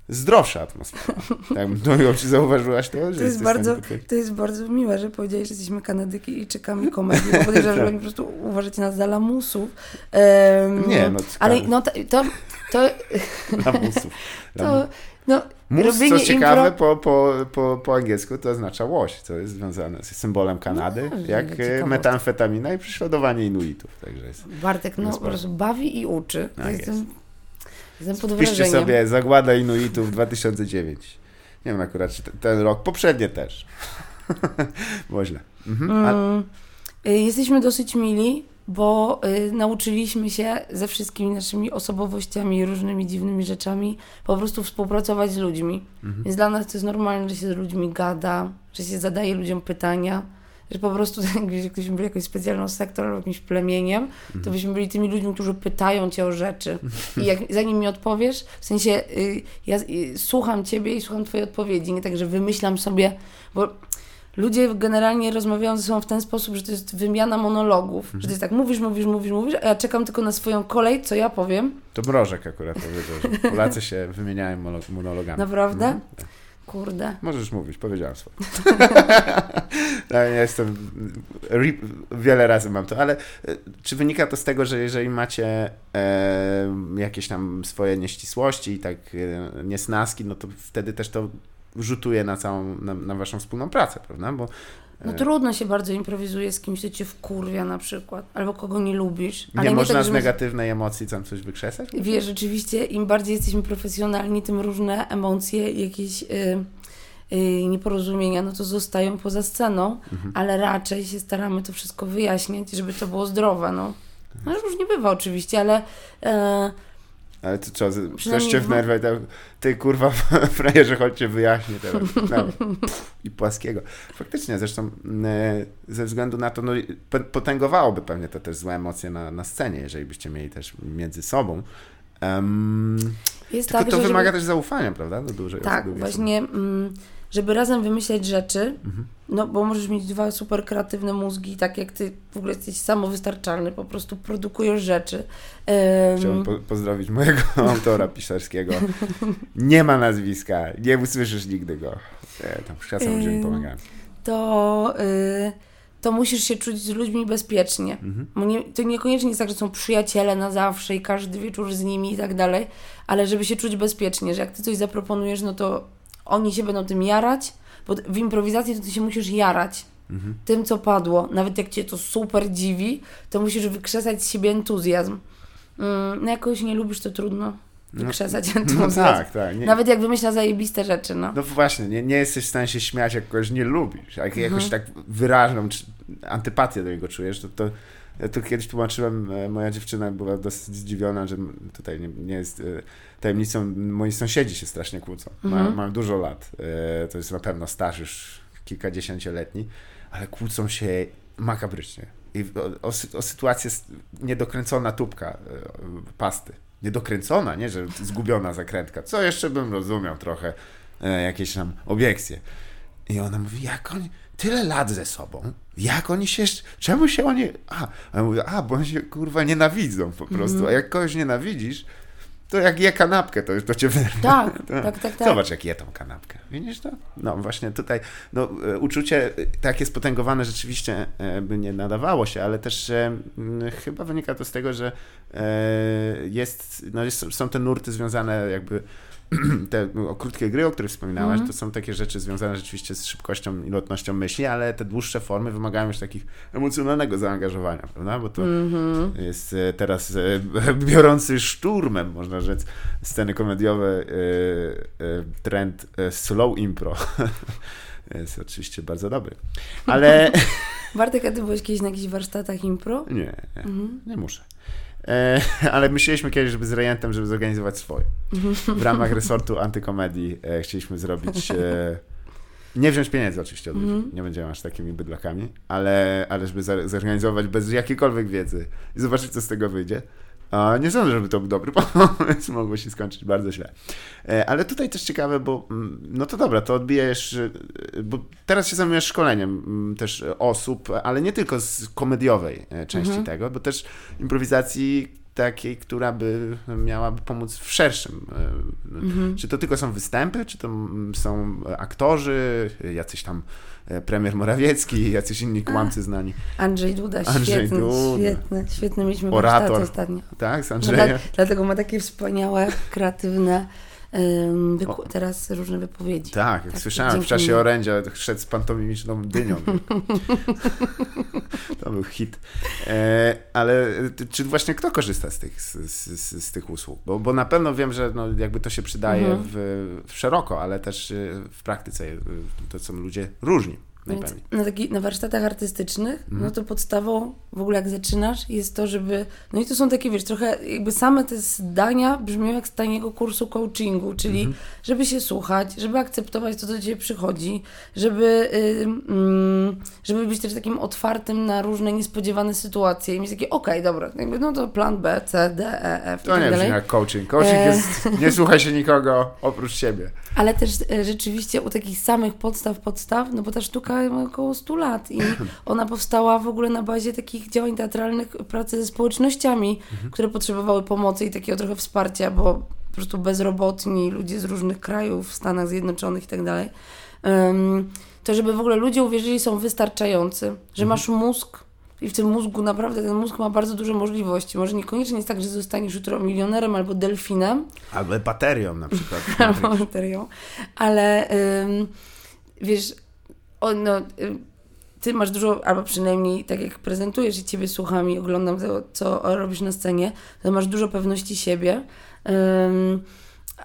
S1: zdrowsza atmosfera. Tak, no, czy zauważyłaś to?
S2: Że to, jest bardzo, to jest bardzo miłe, że powiedziałeś, że jesteśmy Kanadyjczykami komedii, bo podejrzewam, że oni po prostu uważacie nas za lamusów.
S1: Um, nie, no
S2: Ale no to... to, to
S1: lamusów.
S2: To, no,
S1: Mus, co ciekawe, impro... po, po, po, po angielsku to oznacza łoś, co jest związane z symbolem Kanady, no, jak e, metamfetamina i prześladowanie Inuitów. Także jest,
S2: Bartek no, po prostu bawi i uczy. Tak jestem, jest. jestem pod
S1: Piszcie wrażeniem. sobie Zagłada Inuitów 2009. Nie wiem akurat, czy ten, rok, poprzednie też. Źle. Mhm.
S2: Mm, y, jesteśmy dosyć mili bo y, nauczyliśmy się ze wszystkimi naszymi osobowościami różnymi dziwnymi rzeczami po prostu współpracować z ludźmi. Mhm. Więc dla nas to jest normalne, że się z ludźmi gada, że się zadaje ludziom pytania, że po prostu gdybyśmy byli jakąś specjalną sektorą albo jakimś plemieniem, mhm. to byśmy byli tymi ludźmi, którzy pytają cię o rzeczy. I jak, zanim mi odpowiesz, w sensie y, ja y, słucham ciebie i słucham twojej odpowiedzi, nie tak, że wymyślam sobie, bo ludzie generalnie rozmawiają ze sobą w ten sposób, że to jest wymiana monologów. Mhm. Że to jest tak, mówisz, mówisz, mówisz, mówisz, a ja czekam tylko na swoją kolej, co ja powiem.
S1: To Mrożek akurat powiedział, że Polacy się wymieniają monologami.
S2: Naprawdę? Mhm. Kurde.
S1: Możesz mówić, powiedziałem swoje. no, ja jestem, wiele razy mam to, ale e, czy wynika to z tego, że jeżeli macie e, jakieś tam swoje nieścisłości i tak e, niesnaski, no to wtedy też to rzutuje na całą, na, na waszą wspólną pracę, prawda? Bo
S2: no e, trudno się bardzo improwizuje z kimś, kto cię wkurwia na przykład, albo kogo nie lubisz.
S1: Nie, nie można tak, z negatywnej emocji tam coś wykrzesać?
S2: Wiesz, rzeczywiście im bardziej jesteśmy profesjonalni, tym różne emocje, jakieś y, y, nieporozumienia, no to zostają poza sceną, mhm. ale raczej się staramy to wszystko wyjaśniać, żeby to było zdrowe, no. No różnie bywa oczywiście, ale... Y,
S1: ale to co, coś cię wnerwia i tak, ty kurwa frajerze, chodźcie wyjaśnię teraz. No, I płaskiego. Faktycznie, zresztą e, ze względu na to, no potęgowałoby pewnie to też złe emocje na, na scenie, jeżeli byście mieli też między sobą. Um, Jest tylko tak, to wymaga żeby... też zaufania, prawda? Do dużej
S2: tak, właśnie... Mm, żeby razem wymyśleć rzeczy, mhm. no bo możesz mieć dwa super kreatywne mózgi, tak jak ty w ogóle jesteś samowystarczalny, po prostu produkujesz rzeczy.
S1: Um... Chciałbym po pozdrowić mojego autora pisarskiego. Nie ma nazwiska, nie usłyszysz nigdy go. Ja, tam czasem ludzie mi pomagają.
S2: To... Y to musisz się czuć z ludźmi bezpiecznie. Mhm. Nie, to niekoniecznie jest tak, że są przyjaciele na zawsze i każdy wieczór z nimi i tak dalej, ale żeby się czuć bezpiecznie, że jak ty coś zaproponujesz, no to oni się będą tym jarać, bo w improwizacji to ty się musisz jarać mhm. tym, co padło. Nawet jak cię to super dziwi, to musisz wykrzesać z siebie entuzjazm. Mm, no jakoś nie lubisz, to trudno no, wykrzesać no, entuzjazm. No tak, tak. Nie, Nawet jak wymyśla zajebiste rzeczy, no.
S1: No właśnie, nie, nie jesteś w stanie się śmiać, jak kogoś nie lubisz. Jak mhm. jakoś tak wyraźną antypatię do niego czujesz, to, to ja tu kiedyś tłumaczyłem, e, moja dziewczyna była dosyć zdziwiona, że tutaj nie, nie jest e, tajemnicą, moi sąsiedzi się strasznie kłócą. Mhm. Mają, dużo lat. E, to jest na pewno staż już kilkadziesięcioletni, ale kłócą się makabrycznie. I o, o, o sytuację niedokręcona tubka pasty. Niedokręcona, nie, że zgubiona zakrętka. Co jeszcze bym rozumiał trochę, jakieś tam obiekcje. I ona mówi, jak oni tyle lat ze sobą, jak oni się, czemu się oni, a, a ja mówię, a, bo oni się kurwa nienawidzą po prostu, mm. a jak kogoś nienawidzisz, to jak je kanapkę, to już to cię wyrwie.
S2: Tak, tak, tak, tak.
S1: Zobacz, jak je tą kanapkę. Widzisz to? No właśnie tutaj, no, e, uczucie takie spotęgowane rzeczywiście e, by nie nadawało się, ale też chyba wynika to z tego, że e, jest, no jest, są te nurty związane jakby te krótkie gry, o których wspominałaś,
S2: Mhm.
S1: to są takie rzeczy związane rzeczywiście z szybkością i lotnością myśli, ale te dłuższe formy wymagają już takich emocjonalnego zaangażowania, prawda? Bo to
S2: Mhm.
S1: jest e, teraz e, biorący szturmem, można rzec, sceny komediowe, e, trend slow impro. Jest oczywiście bardzo dobry. Ale
S2: Bartek, a ty byłeś kiedyś na jakichś warsztatach impro?
S1: nie, nie,
S2: Mhm.
S1: nie muszę. E, ale myśleliśmy kiedyś, żeby z Rejentem, żeby zorganizować swoje. W ramach resortu antykomedii e, chcieliśmy zrobić. E, nie wziąć pieniędzy oczywiście od ludzi,
S2: Mhm.
S1: nie będziemy aż takimi bydlakami, ale, ale żeby zorganizować bez jakiejkolwiek wiedzy i zobaczyć, co z tego wyjdzie. A nie sądzę, żeby to był dobry pomysł, mogło się skończyć bardzo źle. E, Ale tutaj też ciekawe, bo mm, no to dobra, to odbijesz, e, bo teraz się zajmujesz szkoleniem mm, też e, osób, ale nie tylko z komediowej części
S2: Mhm.
S1: tego, bo też improwizacji takiej, która by miałaby pomóc w szerszym.
S2: Mhm.
S1: Czy to tylko są występy, czy to mm, są aktorzy, jacyś tam premier Morawiecki, jacyś inni kłamcy znani,
S2: Andrzej Duda,
S1: Andrzej
S2: świetny,
S1: Duda.
S2: świetny, świetny mieliśmy
S1: Orator.
S2: ostatnio.
S1: tak, z
S2: No,
S1: Andrzejem?
S2: dla, dlatego ma takie wspaniałe, kreatywne wyku- teraz różne wypowiedzi.
S1: Tak, jak
S2: Tak,
S1: słyszałem w czasie orędzia szedł z pantomimiczną dynią. to był hit. E, ale czy właśnie kto korzysta z tych, z, z, z tych usług? Bo, bo na pewno wiem, że no, jakby to się przydaje
S2: Mhm.
S1: w, w szeroko, ale też e, w praktyce e, to są ludzie różni.
S2: Więc na, taki, na warsztatach artystycznych,
S1: Mhm.
S2: no to podstawą w ogóle jak zaczynasz jest to, żeby, no i to są takie, wiesz, trochę jakby same te zdania brzmią jak z taniego kursu coachingu, czyli
S1: Mhm.
S2: żeby się słuchać, żeby akceptować to, co do ciebie przychodzi, żeby, mm, żeby być też takim otwartym na różne niespodziewane sytuacje i mieć takie, okej, dobra, jakby, no to plan B, C, D, E, F
S1: To
S2: tak
S1: nie
S2: dalej.
S1: brzmi jak coaching. Coaching
S2: E.
S1: jest, nie słuchaj się nikogo oprócz siebie.
S2: Ale też e, rzeczywiście u takich samych podstaw, podstaw, no bo ta sztuka ma około 100 lat i ona powstała w ogóle na bazie takich działań teatralnych, pracy ze społecznościami, które potrzebowały pomocy i takiego trochę wsparcia, bo po prostu bezrobotni, ludzie z różnych krajów, w Stanach Zjednoczonych i tak dalej. To żeby w ogóle ludzie uwierzyli, są wystarczający, że masz mózg i w tym mózgu naprawdę ten mózg ma bardzo dużo możliwości. Może niekoniecznie jest tak, że zostaniesz jutro milionerem albo delfinem,
S1: Albo baterią na przykład.
S2: albo materiał, ale ym, wiesz, o, no, ym, ty masz dużo, albo przynajmniej tak jak prezentujesz i ciebie słucham i oglądam to, co robisz na scenie, to masz dużo pewności siebie. Ym,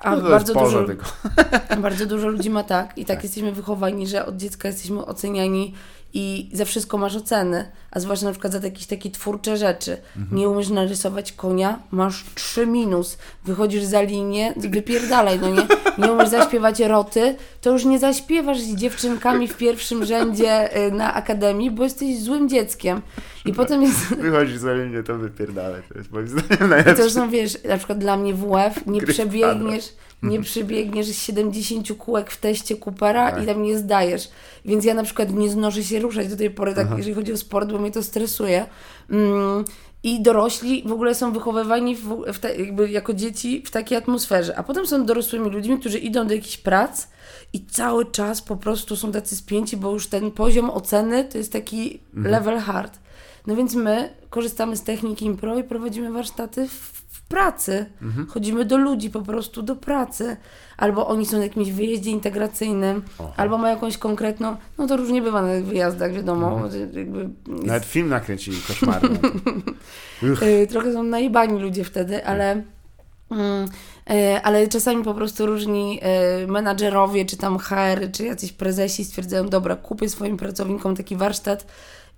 S2: a
S1: No
S2: bardzo dużo, bardzo dużo ludzi ma tak i tak,
S1: Tak.
S2: jesteśmy wychowani, że od dziecka jesteśmy oceniani i za wszystko masz oceny, a zwłaszcza na przykład za jakieś takie twórcze rzeczy.
S1: Mhm.
S2: Nie umiesz narysować konia, masz trzy minus. Wychodzisz za linię, wypierdalaj, no nie? Nie umiesz zaśpiewać eroty, to już nie zaśpiewasz z dziewczynkami w pierwszym rzędzie y, na akademii, bo jesteś złym dzieckiem. I potem jest...
S1: Wychodzisz za linię, to wypierdalaj. To jest moim zdaniem
S2: I to
S1: najlepsze.
S2: są, wiesz, na przykład dla mnie WF, nie
S1: Gry w
S2: przebiegniesz, nie przebiegniesz z 70 kółek w teście Coopera
S1: Tak.
S2: i tam nie zdajesz. Więc ja na przykład nie znoszę się ruszać do tej pory, tak,
S1: Aha.
S2: jeżeli chodzi o sport, bo mnie to stresuje. Mm, I dorośli w ogóle są wychowywani w, w te, jakby jako dzieci w takiej atmosferze, a potem są dorosłymi ludźmi, którzy idą do jakichś prac i cały czas po prostu są tacy spięci, bo już ten poziom oceny to jest taki level hard. No więc my korzystamy z techniki impro i prowadzimy warsztaty w, w pracy. Chodzimy do ludzi po prostu do pracy. Albo oni są na jakimś wyjeździe integracyjnym,
S1: Oho.
S2: albo mają jakąś konkretną, no to różnie bywa na tych wyjazdach, wiadomo. że Jakby jest,
S1: Nawet film nakręcili koszmarny.
S2: Trochę są najebani ludzie wtedy, ale... Mm, y, ale czasami po prostu różni y, menadżerowie, czy tam HR, czy jacyś prezesi stwierdzają, dobra, kupię swoim pracownikom taki warsztat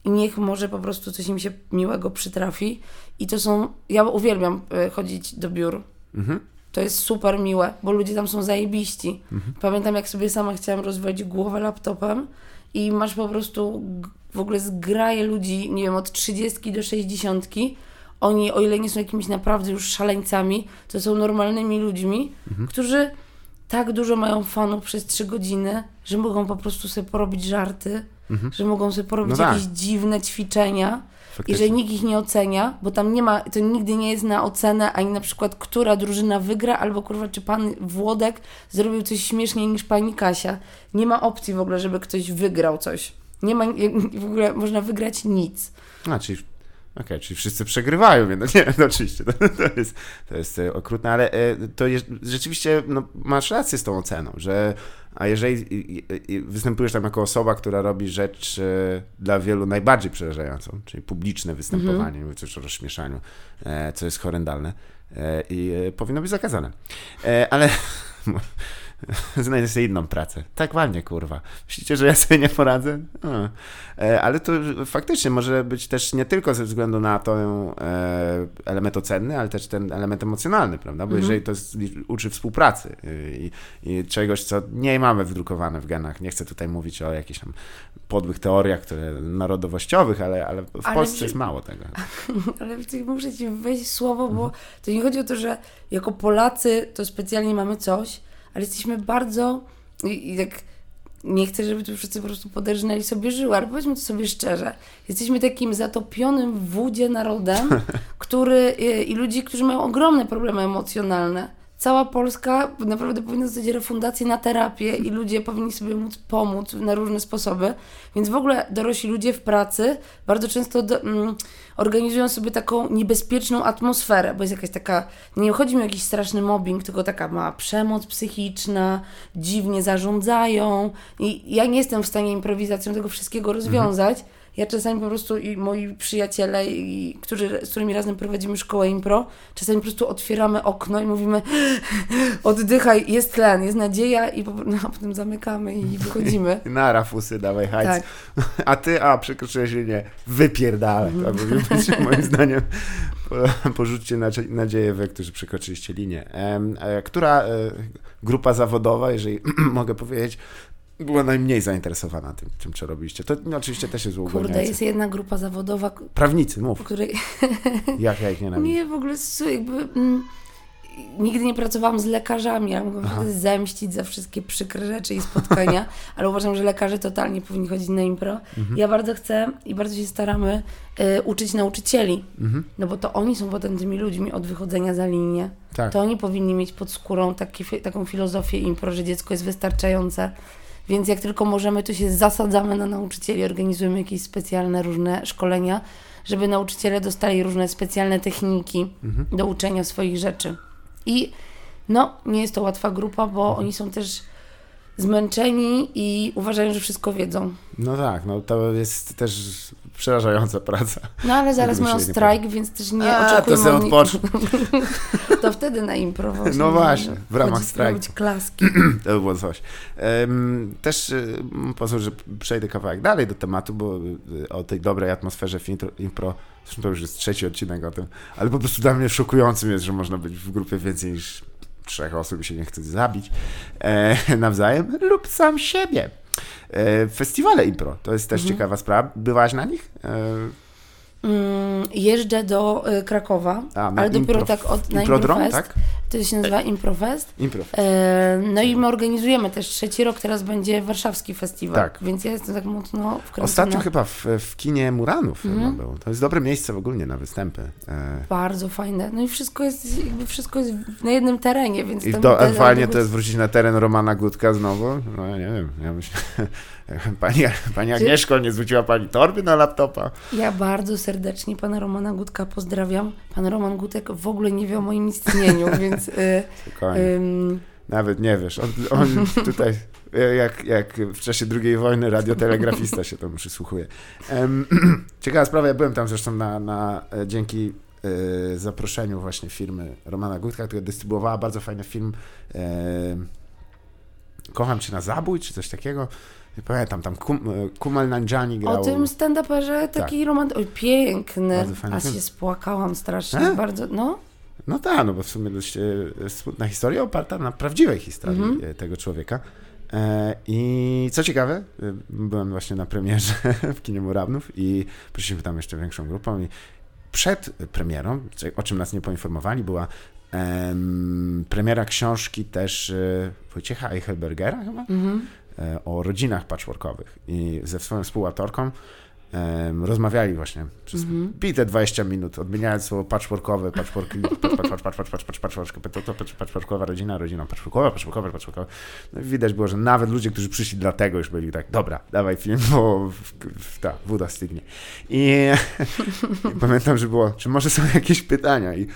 S2: i niech może po prostu coś im się miłego przytrafi. I to są, ja uwielbiam y, chodzić do biur.
S1: Mhm.
S2: To jest super miłe, bo ludzie tam są zajebiści. Pamiętam, jak sobie sama chciałam rozwalić głowę laptopem i masz po prostu w ogóle zgraje ludzi, nie wiem, od 30 do 60. Oni, o ile nie są jakimiś naprawdę już szaleńcami, to są normalnymi ludźmi, którzy tak dużo mają fanów przez 3 godziny, że mogą po prostu sobie porobić żarty, że mogą sobie porobić
S1: No tak.
S2: jakieś dziwne ćwiczenia. I
S1: Faktycznie.
S2: że nikt ich nie ocenia, bo tam nie ma, to nigdy nie jest na ocenę, ani na przykład, która drużyna wygra, albo kurwa, czy pan Włodek zrobił coś śmieszniej niż pani Kasia. Nie ma opcji w ogóle, żeby ktoś wygrał coś. Nie ma, w ogóle można wygrać nic.
S1: A, czyli okay, czyli wszyscy przegrywają, więc nie, no oczywiście, to, to, jest, to jest e, okrutne, ale e, to jest, rzeczywiście no, masz rację z tą oceną, że a jeżeli występujesz tam jako osoba, która robi rzecz e, dla wielu najbardziej przerażającą, czyli publiczne występowanie, -hmm. mówię o rozśmieszaniu, co jest horrendalne i powinno być zakazane. Ale znajdę sobie inną pracę. Tak walnie, kurwa. Myślicie, że ja sobie nie poradzę? No. Ale to faktycznie może być też nie tylko ze względu na to e, element ocenny, ale też ten element emocjonalny, prawda? Bo mhm. jeżeli to jest, uczy współpracy i, i, czegoś, co nie mamy wdrukowane w genach, nie chcę tutaj mówić o jakichś tam podłych teoriach które, narodowościowych, ale, ale w ale Polsce jest mało tego.
S2: Ale muszę ci wejść słowo, bo mhm. to nie chodzi o to, że jako Polacy to specjalnie mamy coś, ale jesteśmy bardzo i, i tak nie chcę, żeby tu wszyscy po prostu poderżnęli sobie żyły, ale powiedzmy to sobie szczerze. Jesteśmy takim zatopionym w wódzie narodem, który i, i ludzi, którzy mają ogromne problemy emocjonalne cała Polska naprawdę powinna dostać refundację na terapię i ludzie powinni sobie móc pomóc na różne sposoby. Więc w ogóle dorośli ludzie w pracy bardzo często do, mm, organizują sobie taką niebezpieczną atmosferę, bo jest jakaś taka, nie chodzi mi o jakiś straszny mobbing, tylko taka mała przemoc psychiczna, dziwnie zarządzają i ja nie jestem w stanie improwizacją tego wszystkiego rozwiązać. Mhm ja czasami po prostu i moi przyjaciele, i, którzy, z którymi razem prowadzimy szkołę impro, czasami po prostu otwieramy okno i mówimy oddychaj, jest tlen, jest nadzieja i po, no, a potem zamykamy i wychodzimy.
S1: Na rafusy, dawaj hajc. Tak. A ty, a przekroczyłeś linię, wypierdalaj. To powinno być moim zdaniem porzućcie nadzieję wy, którzy przekroczyliście linię. E, która e, grupa zawodowa, jeżeli mogę powiedzieć, była najmniej zainteresowana tym, tym co robiliście. To no, oczywiście też jest uogólniające.
S2: Kurde, jest jedna grupa zawodowa...
S1: Prawnicy, mów. Której... Jak ja ich nienawidzę?
S2: Nie, w ogóle jakby... Mm, nigdy nie pracowałam z lekarzami, ale mogłam się zemścić za wszystkie przykre rzeczy i spotkania, ale uważam, że lekarze totalnie powinni chodzić na impro. Mhm. Ja bardzo chcę i bardzo się staramy y, uczyć nauczycieli, mhm. no bo to oni są potem tymi ludźmi od wychodzenia za linię. Tak. To oni powinni mieć pod skórą taki, taką filozofię impro, że dziecko jest wystarczające więc jak tylko możemy, to się zasadzamy na nauczycieli, organizujemy jakieś specjalne różne szkolenia, żeby nauczyciele dostali różne specjalne techniki mhm. do uczenia swoich rzeczy. I no, nie jest to łatwa grupa, bo mhm. oni są też zmęczeni i uważają, że wszystko wiedzą.
S1: No tak, no to jest też przerażająca praca.
S2: No ale zaraz mają strajk, więc też nie A, oczekujmy...
S1: to sobie odpocznę.
S2: to wtedy na impro
S1: właśnie. No właśnie, w ramach strajku. Robić
S2: klaski.
S1: to by było coś. Też y, pozwól, że przejdę kawałek dalej do tematu, bo y, o tej dobrej atmosferze w impro, impro zresztą to już jest trzeci odcinek o tym, ale po prostu dla mnie szokującym jest, że można być w grupie więcej niż trzech osób i się nie chce zabić e, nawzajem lub sam siebie. E, festiwale impro, to jest też mhm. ciekawa sprawa. Byłaś na nich?
S2: Mm, jeżdżę do y, Krakowa, A, ale dopiero tak od, na Improdrom, Improfest. Tak? To się nazywa Improfest.
S1: Improfest.
S2: E, no i my organizujemy też trzeci rok, teraz będzie warszawski festiwal, tak. więc ja jestem tak mocno wkręcona.
S1: Ostatnio chyba w, w kinie Muranów mm. był. To jest dobre miejsce w ogóle na występy. E...
S2: Bardzo fajne. No i wszystko jest, jakby wszystko jest na jednym terenie, więc...
S1: I do, fajnie to jest wrócić na teren Romana Gutka znowu? No ja nie wiem, ja myślę... Pani, pani Agnieszko, nie zwróciła Pani torby na laptopa?
S2: Ja bardzo serdecznie Pana Romana Gutka pozdrawiam. Pan Roman Gutek w ogóle nie wie o moim istnieniu, więc... Y,
S1: Nawet nie wiesz. On, on tutaj, jak, jak w czasie II wojny radiotelegrafista się tam przysłuchuje. Ciekawa sprawa, ja byłem tam zresztą na, na e, dzięki y, zaproszeniu właśnie firmy Romana Gutka, która dystrybuowała bardzo fajny film y, Kocham Cię na zabój, czy coś takiego. Nie pamiętam, tam Kum, e, Kumal Nanjani grał.
S2: O tym stand-uperze taki tak. romant... Oj, piękny. A się spłakałam strasznie, e? bardzo, no.
S1: No tak, no bo w sumie dość e, smutna historia oparta na prawdziwej historii mhm. tego człowieka. I co ciekawe, byłem właśnie na premierze w kinie Murawnów i prosiliśmy tam jeszcze większą grupą i przed premierą, o czym nas nie poinformowali, była um, premiera książki też Wojciecha Eichelbergera chyba, mhm. E, o rodzinach patchworkowych i ze swoją współautorką rozmawiali właśnie przez
S2: mm
S1: bite 20 minut, odmieniając słowo patchworkowe, patchworki, patchworkowa rodzina, rodzina patchworkowa, patchworkowa, patchworkowa. No widać było, że nawet ludzie, którzy przyszli dlatego już byli tak, dobra, dawaj film, bo ta woda stygnie. I, pamiętam, że było, czy może są jakieś pytania i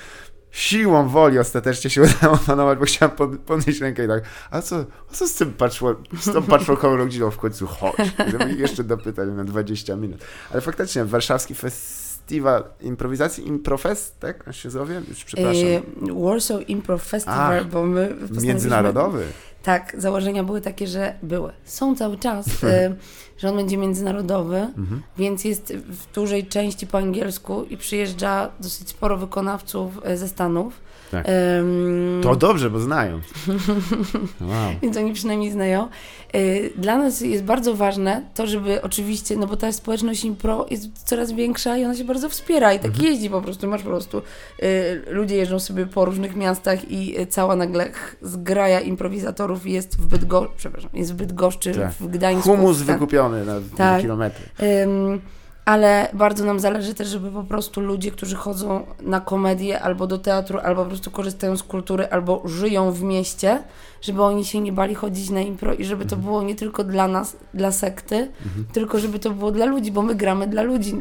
S1: siłą woli ostatecznie się udało opanować, bo chciałem pod, podnieść rękę i tak, a co, a co z tym patchwork, z tą patchworkową rodziną w końcu chodź? Żeby jeszcze do pytań na 20 minut. Ale faktycznie warszawski festiwal improwizacji, Improfest, tak on się zowie? Już przepraszam.
S2: E, Warsaw Improv Festival,
S1: A,
S2: bo my
S1: Międzynarodowy.
S2: Tak, założenia były takie, że były. Są cały czas, e, że on będzie międzynarodowy,
S1: Mhm.
S2: więc jest w dużej części po angielsku i przyjeżdża dosyć sporo wykonawców e, ze Stanów.
S1: Tak.
S2: Em,
S1: To dobrze, bo znają. Wow.
S2: Więc oni przynajmniej znają. Y, Dla nas jest bardzo ważne to, żeby oczywiście, no bo ta społeczność impro jest coraz większa i ona się bardzo wspiera i tak
S1: Mhm.
S2: jeździ po prostu. Masz po prostu, y, ludzie jeżdżą sobie po różnych miastach i y, cała nagle zgraja improwizatorów jest w Bydgoszczy, przepraszam, jest w Bydgoszczy,
S1: Tak.
S2: w Gdańsku.
S1: Humus
S2: tak.
S1: wykupiony na,
S2: Tak.
S1: kilometry.
S2: Ym, ale bardzo nam zależy też, żeby po prostu ludzie, którzy chodzą na komedię albo do teatru, albo po prostu korzystają z kultury, albo żyją w mieście, żeby oni się nie bali chodzić na impro i żeby to było nie tylko dla nas, dla sekty, tylko żeby to było dla ludzi, bo my gramy dla ludzi,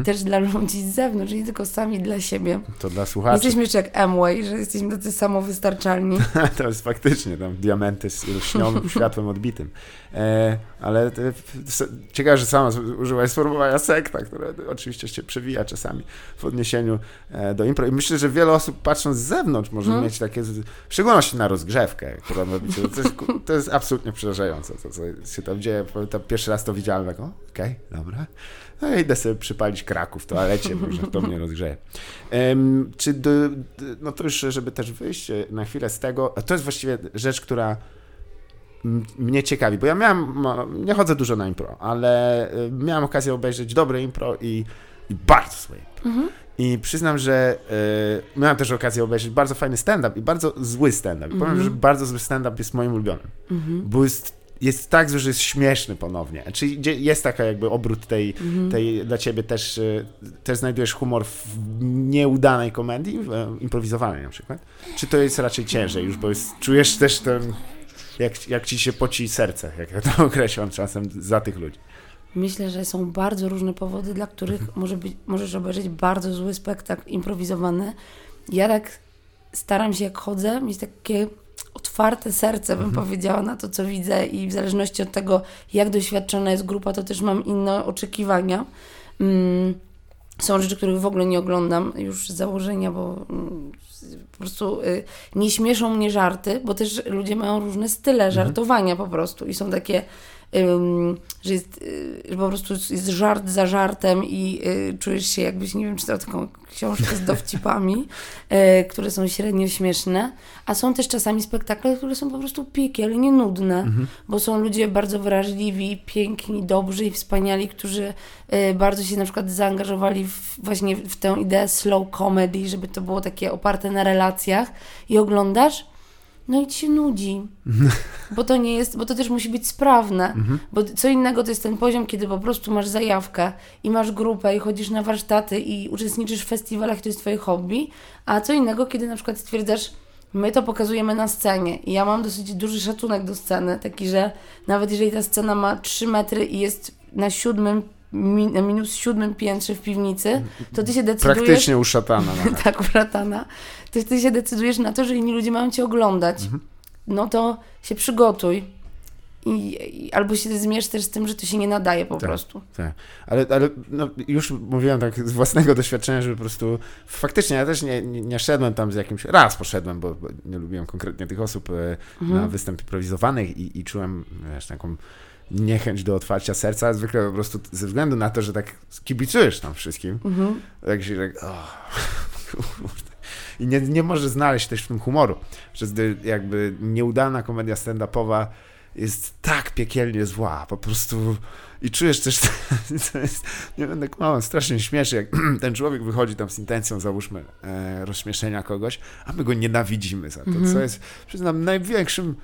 S2: y, też dla ludzi z zewnątrz, nie tylko sami dla siebie.
S1: To dla słuchaczy.
S2: Jesteśmy jeszcze jak Amway, że jesteśmy tacy samowystarczalni.
S1: to jest faktycznie tam diamenty z lśnią światłem odbitym. E, ale to, ciekawe, że sama użyłaś sformułowania sekta, które oczywiście się przewija czasami w odniesieniu e, do impro. I myślę, że wiele osób patrząc z zewnątrz może
S2: Mhm.
S1: mieć takie, w szczególności na rozgrzewkę, którą robicie. To jest, to jest absolutnie przerażające, to co się tam dzieje. Pamiętam, pierwszy raz to widziałem, tak, okej, dobra. No idę sobie przypalić kraków w toalecie, może to mnie rozgrzeje. Em, czy do, no to już, żeby też wyjść e, na chwilę z tego, to jest właściwie rzecz, która mnie ciekawi, bo ja miałem, no, nie chodzę dużo na impro, ale y, miałem okazję obejrzeć dobre impro i, i bardzo złe impro. I przyznam, że y, miałem też okazję obejrzeć bardzo fajny stand-up i bardzo zły stand-up. I powiem, że bardzo zły stand-up jest moim ulubionym, bo jest, jest tak zły, że jest śmieszny ponownie. Czyli gdzie jest taka jakby obrót tej, tej dla ciebie też, y, też znajdujesz humor w nieudanej komedii, e, improwizowanej na przykład? Czy to jest raczej ciężej już, bo jest, czujesz też ten, jak, jak ci się poci serce, jak ja to określam czasem za tych ludzi.
S2: Myślę, że są bardzo różne powody, dla których może być, możesz obejrzeć bardzo zły spektakl improwizowany. Ja tak staram się, jak chodzę, mieć takie otwarte serce, bym powiedziała, na to, co widzę i w zależności od tego, jak doświadczona jest grupa, to też mam inne oczekiwania. Mm, są rzeczy, których w ogóle nie oglądam już z założenia, bo mm, po prostu y, nie śmieszą mnie żarty, bo też ludzie mają różne style żartowania po prostu i są takie, że jest y, że po prostu jest żart za żartem i y, czujesz się jakbyś, nie wiem, czytał taką książkę z dowcipami, y, które są średnio śmieszne, a są też czasami spektakle, które są po prostu piekielnie nudne, bo są ludzie bardzo wrażliwi, piękni, dobrzy i wspaniali, którzy bardzo się na przykład zaangażowali w, właśnie w tę ideę slow comedy, żeby to było takie oparte na relacjach i oglądasz, no i ci się nudzi. Bo to nie jest, bo to też musi być sprawne. Bo co innego to jest ten poziom, kiedy po prostu masz zajawkę i masz grupę i chodzisz na warsztaty i uczestniczysz w festiwalach, to jest twoje hobby, a co innego, kiedy na przykład stwierdzasz, my to pokazujemy na scenie i ja mam dosyć duży szacunek do sceny, taki, że nawet jeżeli ta scena ma 3 metry i jest na siódmym, mi, na minus siódmym piętrze w piwnicy, to ty się decydujesz
S1: Praktycznie u szatana.
S2: tak, bratana, to ty się decydujesz na to, że inni ludzie mają cię oglądać,
S1: Mhm.
S2: no to się przygotuj. I, I albo się zmierz też z tym, że to się nie nadaje po
S1: Tak.
S2: prostu.
S1: Tak. Ale, ale no, już mówiłem tak z własnego doświadczenia, że po prostu faktycznie ja też nie, nie, nie szedłem tam z jakimś. Raz poszedłem, bo, bo nie lubiłem konkretnie tych osób e,
S2: Mhm.
S1: na występ improwizowanych i, i czułem wiesz, taką niechęć do otwarcia serca, zwykle po prostu ze względu na to, że tak kibicujesz tam wszystkim,
S2: Mhm.
S1: tak się tak, o, kurde. I nie, nie może znaleźć też w tym humoru, że jakby nieudana komedia stand-upowa jest tak piekielnie zła, po prostu i czujesz też, to jest, nie będę kłamał, strasznie śmieszy, jak ten człowiek wychodzi tam z intencją, załóżmy, e, rozśmieszenia kogoś, a my go nienawidzimy za to, co jest, przyznam, największym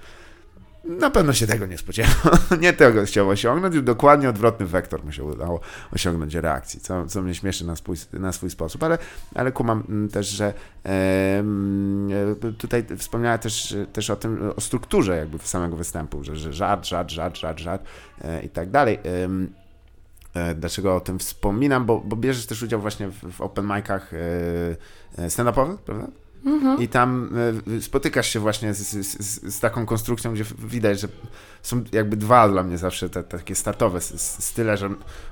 S1: na pewno się tego nie spodziewał. nie tego chciał osiągnąć, dokładnie odwrotny wektor mu się udało osiągnąć reakcji, co, co mnie śmieszy na swój, na swój sposób, ale, ale kumam mm, też, że e, tutaj wspomniała też, też o tym, o strukturze jakby samego występu, że, że żart, żart, żart, żart, żart e, i tak dalej. E, dlaczego o tym wspominam? Bo, bo bierzesz też udział właśnie w, w open micach e, e, stand-upowych, prawda? Mhm. I tam spotykasz się właśnie z, z, z, taką konstrukcją, gdzie widać, że są jakby dwa dla mnie zawsze te, takie startowe style, że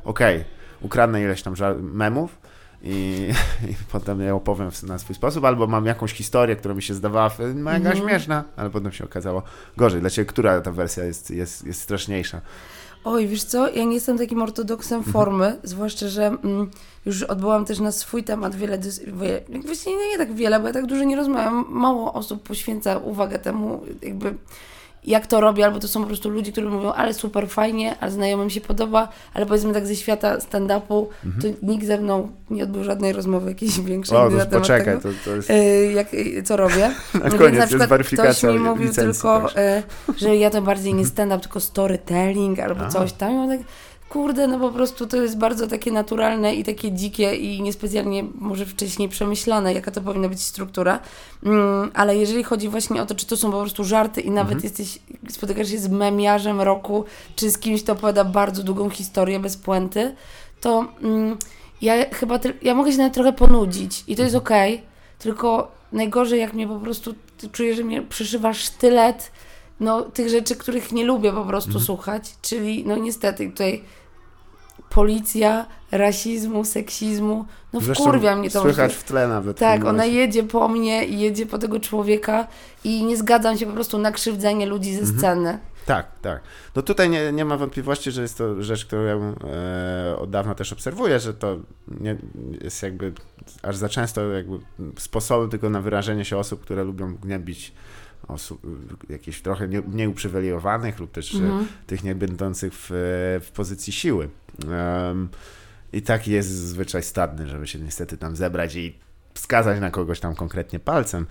S1: okej, okay, ukradnę ileś tam memów i, i potem je opowiem na swój sposób, albo mam jakąś historię, która mi się zdawała mega mhm. śmieszna, ale potem się okazało gorzej. Dla Ciebie która ta wersja jest, jest, jest straszniejsza?
S2: Oj, wiesz co, ja nie jestem takim ortodoksem mhm. formy, zwłaszcza, że mm, już odbyłam też na swój temat wiele, właściwie nie, nie tak wiele, bo ja tak dużo nie rozmawiam, mało osób poświęca uwagę temu, jakby jak to robię, albo to są po prostu ludzie, którzy mówią, ale super fajnie, ale znajomym się podoba, ale powiedzmy tak ze świata stand-upu, mhm. to nikt ze mną nie odbył żadnej rozmowy jakiejś większej
S1: o,
S2: na
S1: temat poczekaj, tego, to, to jest...
S2: E, jak, co robię.
S1: na koniec Więc na przykład ktoś
S2: mi mówił tylko, e, że ja to bardziej nie stand-up, tylko storytelling albo coś tam. I tak, kurde, no po prostu to jest bardzo takie naturalne i takie dzikie i niespecjalnie może wcześniej przemyślane, jaka to powinna być struktura. Mm, ale jeżeli chodzi właśnie o to, czy to są po prostu żarty i nawet mhm. jesteś, spotykasz się z memiarzem roku, czy z kimś, kto opowiada bardzo długą historię bez puenty, to mm, ja chyba, ja mogę się nawet trochę ponudzić i to jest mhm. okej, okay, tylko najgorzej jak mnie po prostu, czuję, że mnie przyszywa sztylet, no, tych rzeczy, których nie lubię po prostu mhm. słuchać, czyli no niestety tutaj policja rasizmu, seksizmu, no Zresztą wkurwia mnie to.
S1: Słychać w tle nawet.
S2: Tak, ona jedzie po mnie i jedzie po tego człowieka i nie zgadzam się po prostu na krzywdzenie ludzi ze mhm. sceny.
S1: Tak, tak. No tutaj nie, nie ma wątpliwości, że jest to rzecz, którą ja e, od dawna też obserwuję, że to nie, jest jakby aż za często jakby sposobem tylko na wyrażenie się osób, które lubią gnębić osób, jakichś trochę nie, nieuprzywilejowanych lub też mm. tych nie będących w, w pozycji siły. Um, I tak jest zwyczaj stadny, żeby się niestety tam zebrać i wskazać na kogoś tam konkretnie palcem.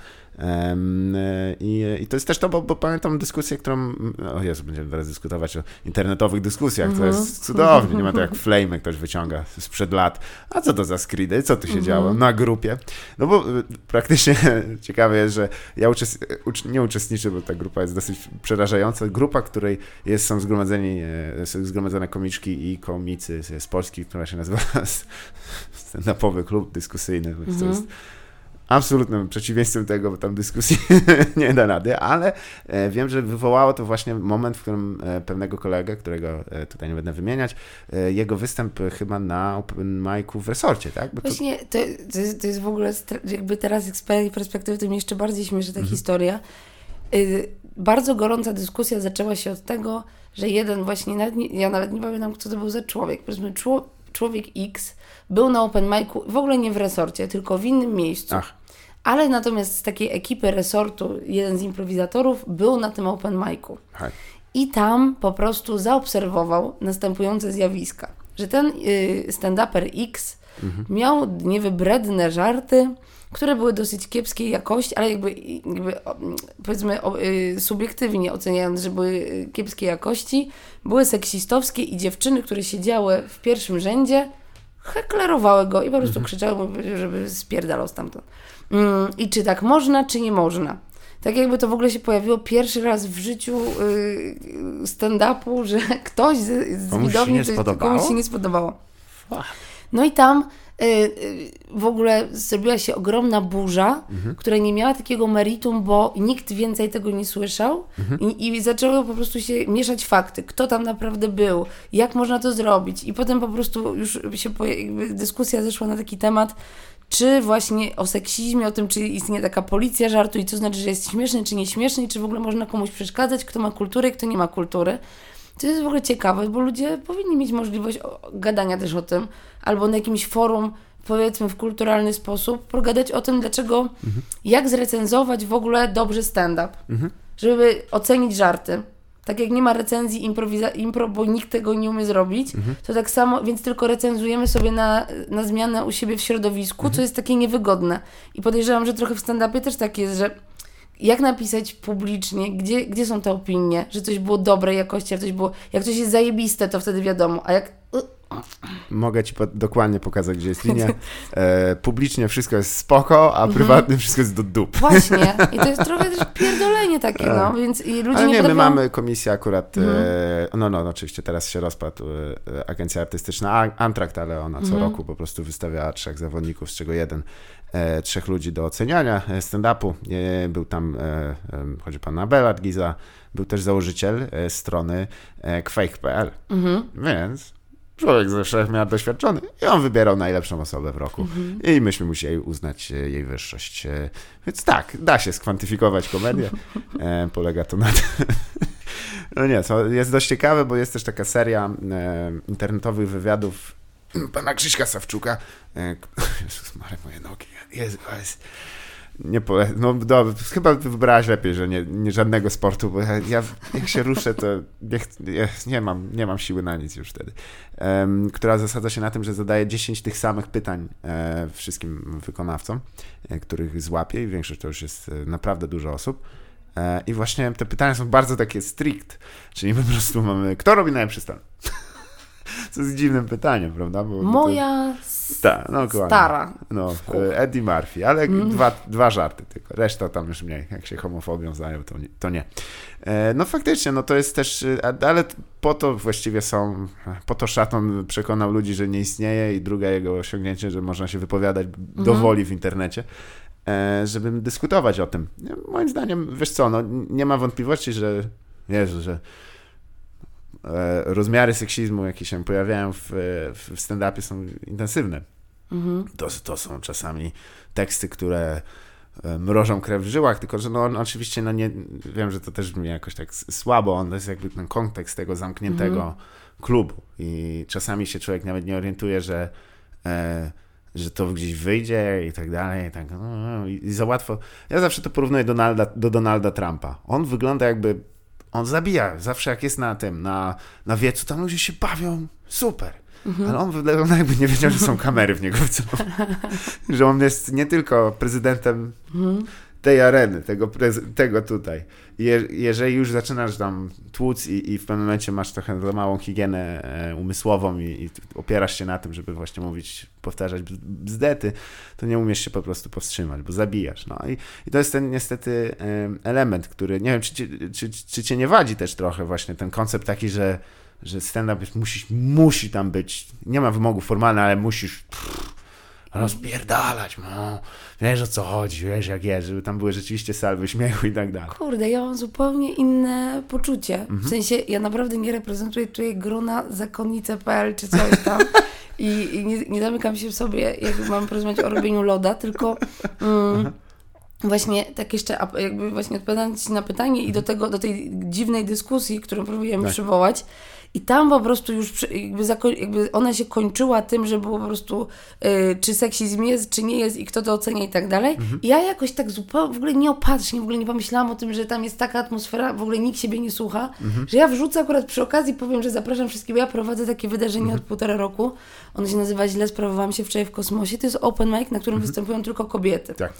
S1: I, I, to jest też to, bo, bo, pamiętam dyskusję, którą. O Jezu, będziemy teraz dyskutować o internetowych dyskusjach, mm -hmm. to jest mhm. cudownie. Nie ma to jak flame ktoś wyciąga sprzed lat. A co to za skridy? Co tu się mm -hmm. działo na grupie? No bo y, praktycznie ciekawe jest, że ja uczest... nie uczestniczę, bo ta grupa jest dosyć przerażająca. Grupa, której jest, są zgromadzeni, e, są zgromadzone komiczki i komicy z Polski, która się nazywa stand-upowy klub dyskusyjny, mm -hmm. Absolutnym przeciwieństwem tego, bo tam dyskusji nie da rady, ale e, wiem, że wywołało to właśnie moment, w którym e, pewnego kolegę, którego e, tutaj nie będę wymieniać, jego występ chyba na open micu w resorcie, tak?
S2: Bo właśnie to... To, jest, to jest w ogóle, jakby teraz z perspektywy, to mnie jeszcze bardziej śmieszy ta mhm. historia. Y, bardzo gorąca dyskusja zaczęła się od tego, że jeden właśnie, nawet nie, ja nawet nie pamiętam, kto to był za człowiek, powiedzmy człowiek X był na open micu, w ogóle nie w resorcie, tylko w innym miejscu. Ach. Ale natomiast z takiej ekipy resortu, jeden z improwizatorów był na tym open micu. I tam po prostu zaobserwował następujące zjawiska. Że ten y, stand-uper X mhm. miał niewybredne żarty, które były dosyć kiepskiej jakości, ale jakby, jakby powiedzmy y, subiektywnie oceniając, że były y, kiepskiej jakości, były seksistowskie i dziewczyny, które siedziały w pierwszym rzędzie, heklerowały go i po prostu mhm. krzyczały, żeby spierdalał stamtąd. Mm, I czy tak można, czy nie można. Tak jakby to w ogóle się pojawiło pierwszy raz w życiu yy, stand-upu, że ktoś z, z widowni komuś się nie spodobało. No i tam Y, y, w ogóle zrobiła się ogromna burza, mhm. która nie miała takiego meritum, bo nikt więcej tego nie słyszał mhm. i, i zaczęły po prostu się mieszać fakty, kto tam naprawdę był, jak można to zrobić i potem po prostu już się dyskusja zeszła na taki temat, czy właśnie o seksizmie, o tym, czy istnieje taka policja żartu i co znaczy, że jest śmieszny, czy nieśmieszny, i czy w ogóle można komuś przeszkadzać, kto ma kulturę, kto nie ma kultury. To jest w ogóle ciekawe, bo ludzie powinni mieć możliwość gadania też o tym, albo na jakimś forum, powiedzmy w kulturalny sposób, pogadać o tym, dlaczego, mhm. jak zrecenzować w ogóle dobrze stand-up, mhm. żeby ocenić żarty. Tak jak nie ma recenzji improwiza- impro, bo nikt tego nie umie zrobić, mhm. to tak samo, więc tylko recenzujemy sobie na, na zmianę u siebie w środowisku, co jest takie niewygodne. I podejrzewam, że trochę w stand-upie też tak jest, że jak napisać publicznie, gdzie, gdzie są te opinie, że coś było dobrej jakości, a coś było, jak coś jest zajebiste, to wtedy wiadomo, a jak
S1: Mogę ci po dokładnie pokazać, gdzie jest linia. E, publicznie wszystko jest spoko, a prywatnie wszystko jest do dup.
S2: Właśnie. I to jest trochę też pierdolenie takie, no, więc i ludzie
S1: Ale nie,
S2: nie
S1: my mamy komisję akurat, e, no, no, no, oczywiście teraz się rozpadł e, agencja artystyczna Antrakt, ale ona co roku po prostu wystawiała trzech zawodników, z czego jeden, e, trzech ludzi do oceniania e, stand-upu. E, był tam, e, e, chodzi pan Abelard Giza, był też założyciel e, strony e, kwake.pl, więc człowiek ze wszechmiar doświadczony i on wybierał najlepszą osobę w roku i myśmy musieli uznać e, jej wyższość. E, Więc tak, da się skwantyfikować komedię. E, polega to na tym. No nie, co jest dość ciekawe, bo jest też taka seria e, internetowych wywiadów pana Krzyśka Sawczuka. E, Jezus Maria, moje nogi. Jezu, jest... Nie pole... No dobra, chyba wybrałaś lepiej, że nie, nie żadnego sportu, bo ja, ja jak się ruszę, to nie, nie, nie, mam, nie mam siły na nic już wtedy. Em, która zasadza się na tym, że zadaje 10 tych samych pytań e, wszystkim wykonawcom, e, których złapie i większość to już jest e, naprawdę dużo osób. E, I właśnie te pytania są bardzo takie strict, czyli my po prostu mamy, kto robi najlepszy stan? Co jest dziwnym pytaniem, prawda? Bo, bo to-
S2: Moja
S1: tak, no
S2: stara.
S1: No, e, Eddie Murphy, ale dwa, dwa żarty tylko. Reszta tam już mniej. Jak się homofobią zajął, to nie. To nie. E, No faktycznie, no to jest też, e, ale po to właściwie są, po to Szaton przekonał ludzi, że nie istnieje i druga jego osiągnięcie, że można się wypowiadać do woli w internecie, żeby dyskutować o tym. Moim zdaniem, wiesz co, no nie ma wątpliwości, że Jezu, że rozmiary seksizmu, jakie się pojawiają w, w stand-upie są intensywne. To, to są czasami teksty, które e, mrożą krew w żyłach, tylko że no on oczywiście, no nie, wiem, że to też brzmi jakoś tak słabo, on to jest jakby ten kontekst tego zamkniętego klubu i czasami się człowiek nawet nie orientuje, że e, że to gdzieś wyjdzie i tak dalej, i tak, no, no, i i za łatwo. Ja zawsze to porównuję Donalda, do Donalda Trumpa. On wygląda jakby, on zabija, zawsze jak jest na tym, na, na wiecu, tam ludzie się bawią, super. Ale on wygląda jakby nie wiedział, że są kamery w niego wcelowane. że on jest nie tylko prezydentem tej areny, tego, tego tutaj. Je, jeżeli już zaczynasz tam tłuc i, i w pewnym momencie masz trochę za małą higienę e, umysłową i, i opierasz się na tym, żeby właśnie mówić, powtarzać bz- bzdety, to nie umiesz się po prostu powstrzymać, bo zabijasz. No i, i to jest ten niestety em, element, który, nie wiem, czy, cię- czy, czy cię nie wadzi też trochę właśnie ten koncept taki, że że stand-up musi, musi tam być, nie ma wymogów formalnych, ale musisz pff, rozpierdalać, no, wiesz o co chodzi, wiesz jak jest, żeby tam były rzeczywiście salwy śmiechu i tak dalej.
S2: Kurde, ja mam zupełnie inne poczucie.
S1: Mhm.
S2: W sensie, ja naprawdę nie reprezentuję tutaj grona zakonnice.pl czy coś tam. I, i nie, nie zamykam się w sobie, jak mam porozmawiać o robieniu loda, tylko mm, właśnie tak jeszcze, jakby właśnie odpowiadając na pytanie i do tego, do tej dziwnej dyskusji, którą próbujemy
S1: Mhm. Tak.
S2: przywołać, i tam po prostu już jakby, jakby ona się kończyła tym, że było po prostu y, czy seksizm jest, czy nie jest i kto to ocenia i tak dalej.
S1: Mhm.
S2: I ja jakoś tak zupełnie w ogóle nieopatrznie, w ogóle nie pomyślałam o tym, że tam jest taka atmosfera, w ogóle nikt siebie nie słucha,
S1: Mhm.
S2: że ja wrzucę akurat przy okazji, powiem, że zapraszam wszystkich, bo ja prowadzę takie wydarzenie
S1: Mhm.
S2: od półtora roku. Ono się nazywa Źle sprawowałam się wczoraj w kosmosie. To jest open mic, na którym występują tylko kobiety.
S1: Mhm. Tak.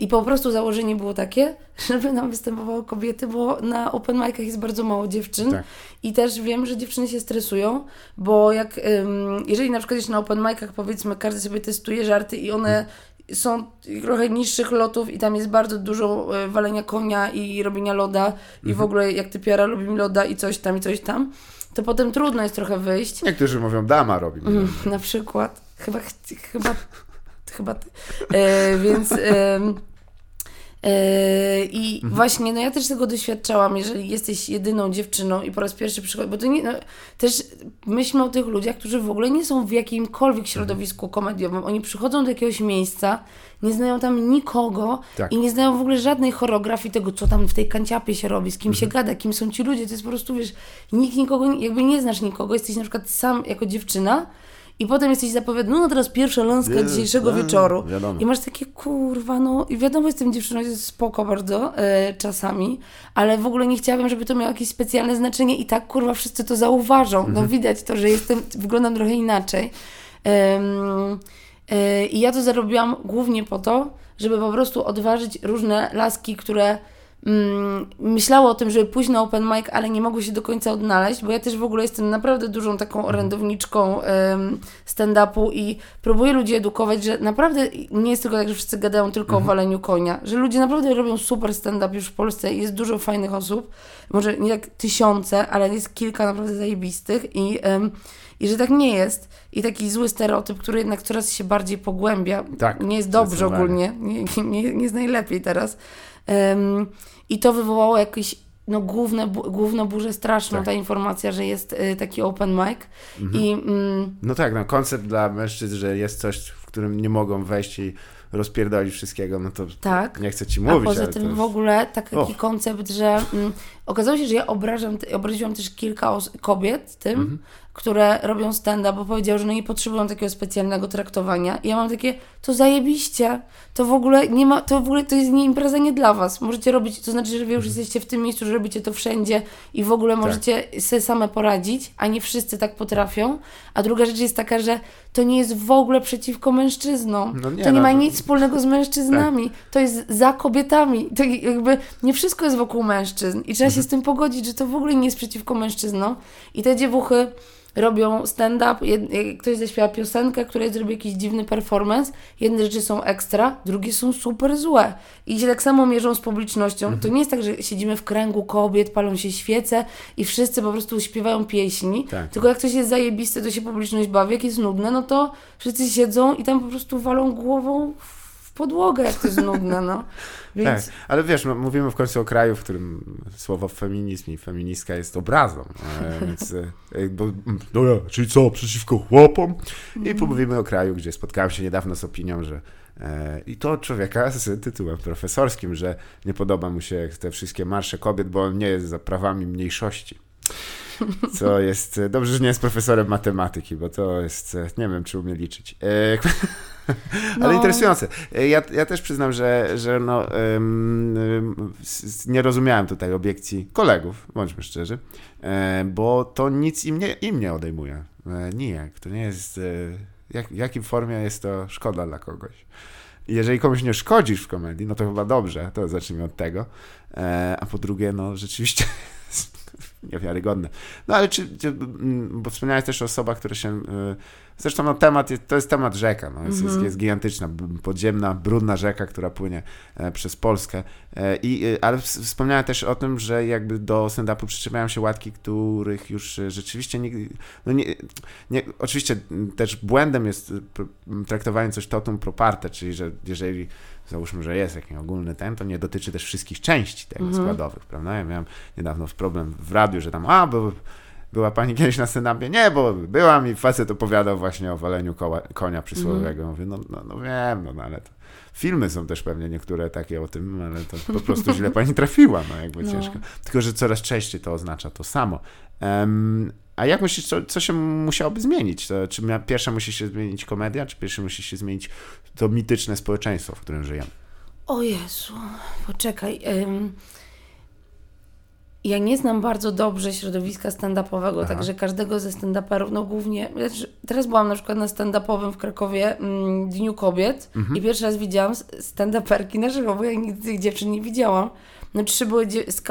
S2: I po prostu założenie było takie, żeby nam występowały kobiety, bo na open micach jest bardzo mało dziewczyn.
S1: Tak.
S2: I też wiem, że dziewczyny się stresują, bo jak, jeżeli na przykład jest na open micach, powiedzmy, każdy sobie testuje żarty i one są trochę niższych lotów i tam jest bardzo dużo e, walenia konia i robienia loda i w ogóle jak typiara lubimy loda i coś tam i coś tam, to potem trudno jest trochę wyjść.
S1: Niektórzy mówią, dama robi.
S2: Mm, na przykład. Chyba, ch- chyba, chyba ty. E, więc. e, I właśnie, no ja też tego doświadczałam, jeżeli jesteś jedyną dziewczyną i po raz pierwszy przychodzi, bo to nie, no, też myślmy o tych ludziach, którzy w ogóle nie są w jakimkolwiek środowisku komediowym. Oni przychodzą do jakiegoś miejsca, nie znają tam nikogo
S1: Tak.
S2: i nie znają w ogóle żadnej choreografii tego, co tam w tej kanciapie się robi, z kim się gada, kim są ci ludzie. To jest po prostu, wiesz, nikt nikogo, jakby nie znasz nikogo, jesteś na przykład sam jako dziewczyna i potem jesteś zapowiadany, no teraz pierwsza laska
S1: Jest,
S2: dzisiejszego
S1: no,
S2: wieczoru.
S1: wiadomo.
S2: I masz takie, kurwa, no i wiadomo, jestem dziewczyną, jest spoko bardzo e, czasami, ale w ogóle nie chciałabym, żeby to miało jakieś specjalne znaczenie i tak, kurwa, wszyscy to zauważą. No widać to, że jestem, wyglądam trochę inaczej. Yy, I ja to zarobiłam głównie po to, żeby po prostu odważyć różne laski, które mm, myślały o tym, żeby pójść na open mic, ale nie mogły się do końca odnaleźć, bo ja też w ogóle jestem naprawdę dużą taką orędowniczką ym, stand-upu i próbuję ludzi edukować, że naprawdę nie jest tylko tak, że wszyscy gadają tylko o waleniu konia, że ludzie naprawdę robią super stand-up już w Polsce i jest dużo fajnych osób, może nie tak tysiące, ale jest kilka naprawdę zajebistych i... I że tak nie jest. I taki zły stereotyp, który jednak coraz się bardziej pogłębia.
S1: Tak,
S2: nie jest dobrze ogólnie. Nie, nie, nie jest najlepiej teraz. I to wywołało jakieś no, główne, główną burzę straszną,
S1: Tak.
S2: ta informacja, że jest y, taki open mic. I mm,
S1: No tak, no koncept dla mężczyzn, że jest coś, w którym nie mogą wejść i rozpierdolić wszystkiego, no to
S2: tak.
S1: nie chcę ci
S2: A
S1: mówić,
S2: poza
S1: ale
S2: tym
S1: to
S2: w ogóle taki
S1: Och.
S2: koncept, że mm, okazało się, że ja obrażam, obraziłam też kilka kobiet tym,
S1: Mhm.
S2: które robią stand-up, bo powiedziały, że no nie potrzebują takiego specjalnego traktowania. I ja mam takie, to zajebiście, to w ogóle nie ma, to w ogóle to jest nie impreza nie dla was. Możecie robić, to znaczy, że wy już
S1: Mhm.
S2: jesteście w tym miejscu, że robicie to wszędzie i w ogóle
S1: Tak.
S2: możecie sobie same poradzić, a nie wszyscy tak potrafią. A druga rzecz jest taka, że to nie jest w ogóle przeciwko mężczyznom.
S1: No nie,
S2: to nie
S1: no
S2: ma nic wspólnego z mężczyznami. To jest za kobietami. To jakby nie wszystko jest wokół mężczyzn i trzeba
S1: Mhm.
S2: się z tym pogodzić, że to w ogóle nie jest przeciwko mężczyznom. I te dziewuchy robią stand-up, ktoś zaśpiewa piosenkę, której zrobi jakiś dziwny performance, jedne rzeczy są ekstra, drugie są super złe. I się tak samo mierzą z publicznością.
S1: Mhm.
S2: To nie jest tak, że siedzimy w kręgu kobiet, palą się świece i wszyscy po prostu śpiewają pieśni,
S1: Tak.
S2: tylko jak coś jest zajebiste, to się publiczność bawi, jak jest nudne, no to wszyscy siedzą i tam po prostu walą głową w podłogę, jak to jest nudne, no. Więc
S1: Tak, ale wiesz, mówimy w końcu o kraju, w którym słowo feminizm i feministka jest obrazą, e, więc, e, bo, no ja, czyli co, przeciwko chłopom? I pomówimy o kraju, gdzie spotkałem się niedawno z opinią, że e, i to człowieka z tytułem profesorskim, że nie podoba mu się te wszystkie marsze kobiet, bo on nie jest za prawami mniejszości. Co jest, e, dobrze, że nie jest profesorem matematyki, bo to jest, e, nie wiem, czy umie liczyć. E, ale
S2: No.
S1: interesujące. E, Ja, ja też przyznam, że, że no, nie rozumiałem tutaj obiekcji kolegów, bądźmy szczerzy, bo to nic im nie, im nie odejmuje. Nijak. To nie jest. Jak, w jakim formie jest to szkoda dla kogoś. Jeżeli komuś nie szkodzisz w komedii, no to chyba dobrze, to zacznijmy od tego. A po drugie, no rzeczywiście niewiarygodne. No ale czy, czy mm, bo wspomniałeś też o osobach, które się, y, zresztą no temat, jest, to jest temat rzeka, no, jest, jest, jest gigantyczna, podziemna, brudna rzeka, która płynie e, przez Polskę, E, i, y, ale ws- wspomniałem też o tym, że jakby do stand-upu przyczepiają się łatki, których już e, rzeczywiście nigdy, no nie, nie, oczywiście też błędem jest m, traktowanie coś totum pro parte, czyli że jeżeli załóżmy, że jest jakiś ogólny ten, to nie dotyczy też wszystkich części tego składowych, prawda? Ja miałem niedawno problem w radiu, że tam, a, bo była pani kiedyś na stand-upie? Nie, bo byłam i facet opowiadał właśnie o waleniu koła, konia przysłowiowego. Mówię, no, no, no wiem, no, no ale to filmy są też pewnie niektóre takie o tym, ale to po prostu źle pani trafiła, no jakby
S2: No.
S1: ciężko. Tylko, że coraz częściej to oznacza to samo. Em, a jak myślisz, co, co się musiałoby zmienić? To, czy pierwsza musi się zmienić komedia, czy pierwsze musi się zmienić to mityczne społeczeństwo, w którym żyjemy?
S2: O Jezu, poczekaj. ym, Ja nie znam bardzo dobrze środowiska stand-upowego, także każdego ze stand-uperów, no głównie, teraz byłam na przykład na stand-upowym w Krakowie mm, Dniu Kobiet
S1: Mhm.
S2: i pierwszy raz widziałam stand-uperki na żywo, bo ja nigdy tych dziewczyn nie widziałam. No trzy były,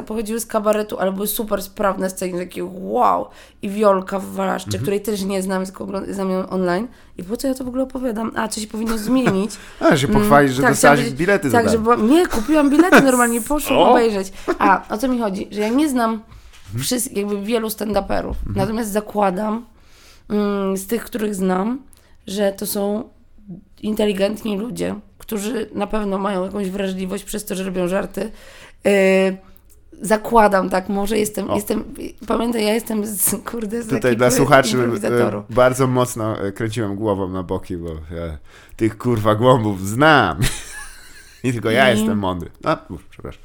S2: pochodziły z kabaretu, ale były super sprawne sceny, takie wow. I Wiolka w Walaszczy,
S1: Mhm.
S2: której też nie znam, znam ją online. I po co ja to w ogóle opowiadam? A, co się powinno zmienić?
S1: A, się pochwalić, że
S2: tak,
S1: dostałaś bilety
S2: Tak, że byłam, nie, kupiłam bilety normalnie, poszłam obejrzeć. A, o co mi chodzi? Że ja nie znam wszystkich, jakby wielu stand-uperów, natomiast zakładam mm, z tych, których znam, że to są inteligentni ludzie, którzy na pewno mają jakąś wrażliwość przez to, że robią żarty. Yy, zakładam, tak, może jestem,
S1: O.
S2: jestem, pamiętaj, ja jestem z, kurde, z
S1: Tutaj dla słuchaczy e, bardzo mocno e, kręciłem głową na boki, bo ja tych kurwa głąbów znam. I tylko ja
S2: I-
S1: jestem mądry. A, uf, przepraszam.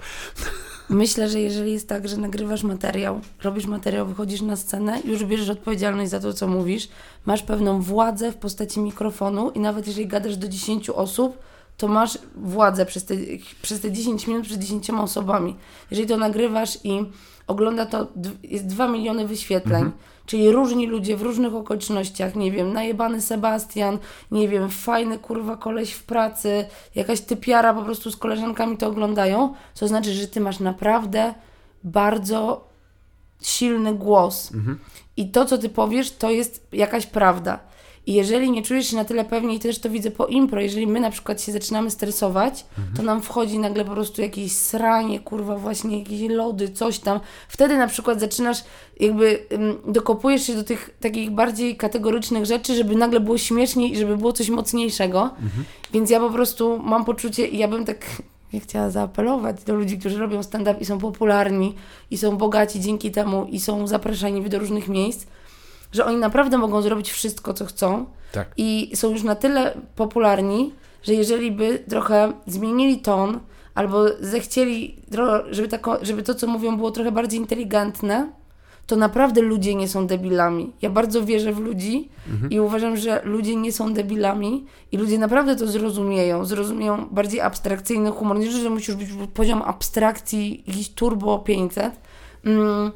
S2: Myślę, że jeżeli jest tak, że nagrywasz materiał, robisz materiał, wychodzisz na scenę, już bierzesz odpowiedzialność za to, co mówisz, masz pewną władzę w postaci mikrofonu i nawet jeżeli gadasz do 10 osób, to masz władzę przez te, przez te 10 minut przed 10 osobami. Jeżeli to nagrywasz i ogląda to, jest 2 miliony wyświetleń, mhm. czyli różni ludzie w różnych okolicznościach, nie wiem, najebany Sebastian, nie wiem, fajny kurwa koleś w pracy, jakaś typiara po prostu z koleżankami to oglądają, to znaczy, że ty masz naprawdę bardzo silny głos. Mhm. I to, co ty powiesz, to jest jakaś prawda. I jeżeli nie czujesz się na tyle pewnie, i też to widzę po impro, jeżeli my na przykład się zaczynamy stresować, mhm. to nam wchodzi nagle po prostu jakieś sranie, kurwa, właśnie jakieś lody, coś tam. Wtedy na przykład zaczynasz, jakby um, dokopujesz się do tych takich bardziej kategorycznych rzeczy, żeby nagle było śmieszniej i żeby było coś mocniejszego. Mhm. Więc ja po prostu mam poczucie, i ja bym tak ja chciała zaapelować do ludzi, którzy robią stand-up i są popularni, i są bogaci dzięki temu, i są zapraszani do różnych miejsc, że oni naprawdę mogą zrobić wszystko, co chcą. Tak. I są już na tyle popularni, że jeżeli by trochę zmienili ton, albo zechcieli, żeby, tako, żeby to, co mówią, było trochę bardziej inteligentne, to naprawdę ludzie nie są debilami. Ja bardzo wierzę w ludzi mhm. i uważam, że ludzie nie są debilami i ludzie naprawdę to zrozumieją. Zrozumieją bardziej abstrakcyjny humor. Nie, że musisz być poziom abstrakcji jakiś turbo 500, mm,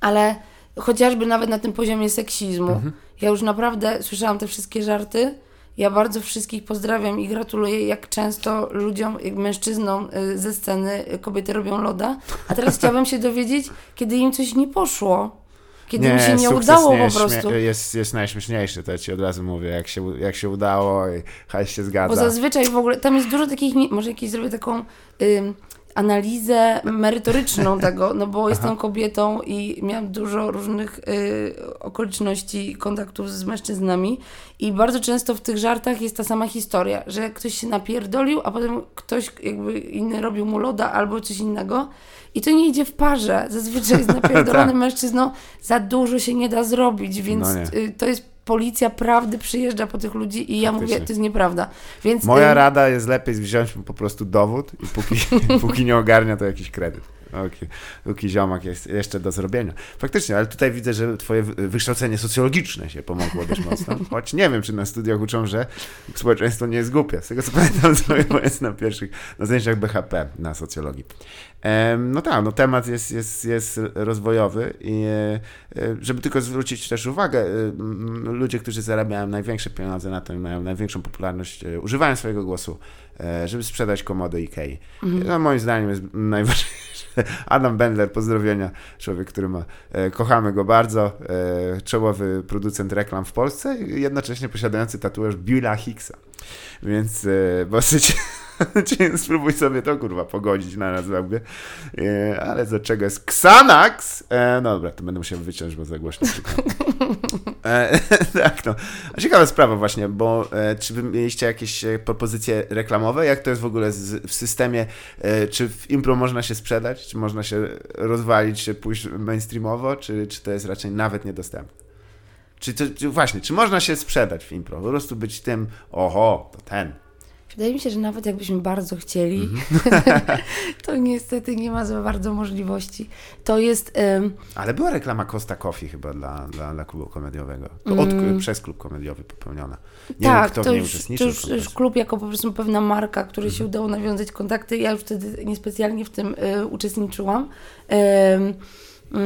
S2: ale chociażby nawet na tym poziomie seksizmu. Mhm. Ja już naprawdę słyszałam te wszystkie żarty. Ja bardzo wszystkich pozdrawiam i gratuluję, jak często ludziom, jak mężczyznom y, ze sceny kobiety robią loda. A teraz chciałabym się dowiedzieć, kiedy im coś nie poszło. Kiedy nie, im się nie udało nie po prostu.
S1: Jest, jest najśmieszniejszy, to ja ci od razu mówię, jak się, jak się udało i hajs się zgadza.
S2: Bo zazwyczaj w ogóle, tam jest dużo takich, może jakieś zrobię taką analizę merytoryczną tego, no bo jestem kobietą i miałam dużo różnych y, okoliczności kontaktów z mężczyznami i bardzo często w tych żartach jest ta sama historia, że ktoś się napierdolił, a potem ktoś jakby inny robił mu loda albo coś innego i to nie idzie w parze. Zazwyczaj z napierdolonym tak. mężczyzną za dużo się nie da zrobić, więc no y, to jest policja prawdy przyjeżdża po tych ludzi i ja mówię, to jest nieprawda. Więc,
S1: Moja y rada jest lepiej wziąć po prostu dowód i póki, póki nie ogarnia, to jakiś kredyt. Okay. Póki ziomak jest jeszcze do zrobienia. Faktycznie, ale tutaj widzę, że twoje wykształcenie socjologiczne się pomogło dość mocno. Choć nie wiem, czy na studiach uczą, że społeczeństwo nie jest głupie. Z tego co pamiętam, to jest na pierwszych, na zajęciach BHP na socjologii. No tak, no temat jest, jest, jest rozwojowy i e, e, żeby tylko zwrócić też uwagę, e, ludzie, którzy zarabiają największe pieniądze na tym, mają największą popularność, używają swojego głosu, żeby sprzedać komody Ikei. Mhm. No, moim zdaniem jest najważniejsze. Adam Bendler, pozdrowienia, człowiek, który ma, kochamy go bardzo, czołowy producent reklam w Polsce jednocześnie posiadający tatuaż Billa Hicksa. Więc dosyć Spróbuj sobie to kurwa pogodzić na nas łbie. E, ale do czego jest Xanax? E, no dobra, to będę musiał wyciąć, bo za głośno e, Tak, no. A ciekawa sprawa właśnie, bo e, czy wy mieliście jakieś e, propozycje reklamowe? Jak to jest w ogóle z, w systemie? E, czy w impro można się sprzedać? Czy można się rozwalić, się pójść mainstreamowo? Czy, czy to jest raczej nawet niedostępne? Czy, to, czy właśnie, czy można się sprzedać w impro? Po prostu być tym, oho, to ten.
S2: Wydaje mi się, że nawet jakbyśmy bardzo chcieli, mm. to niestety nie ma za bardzo możliwości. To jest. Um...
S1: Ale była reklama Costa Coffee chyba dla, dla, dla klubu komediowego. Od, mm. Przez klub komediowy popełniona. Nie
S2: tak, wiem, kto to, w niej już, to już, już klub jako po prostu pewna marka, której mm. się udało nawiązać kontakty. Ja już wtedy niespecjalnie w tym y, uczestniczyłam. Y,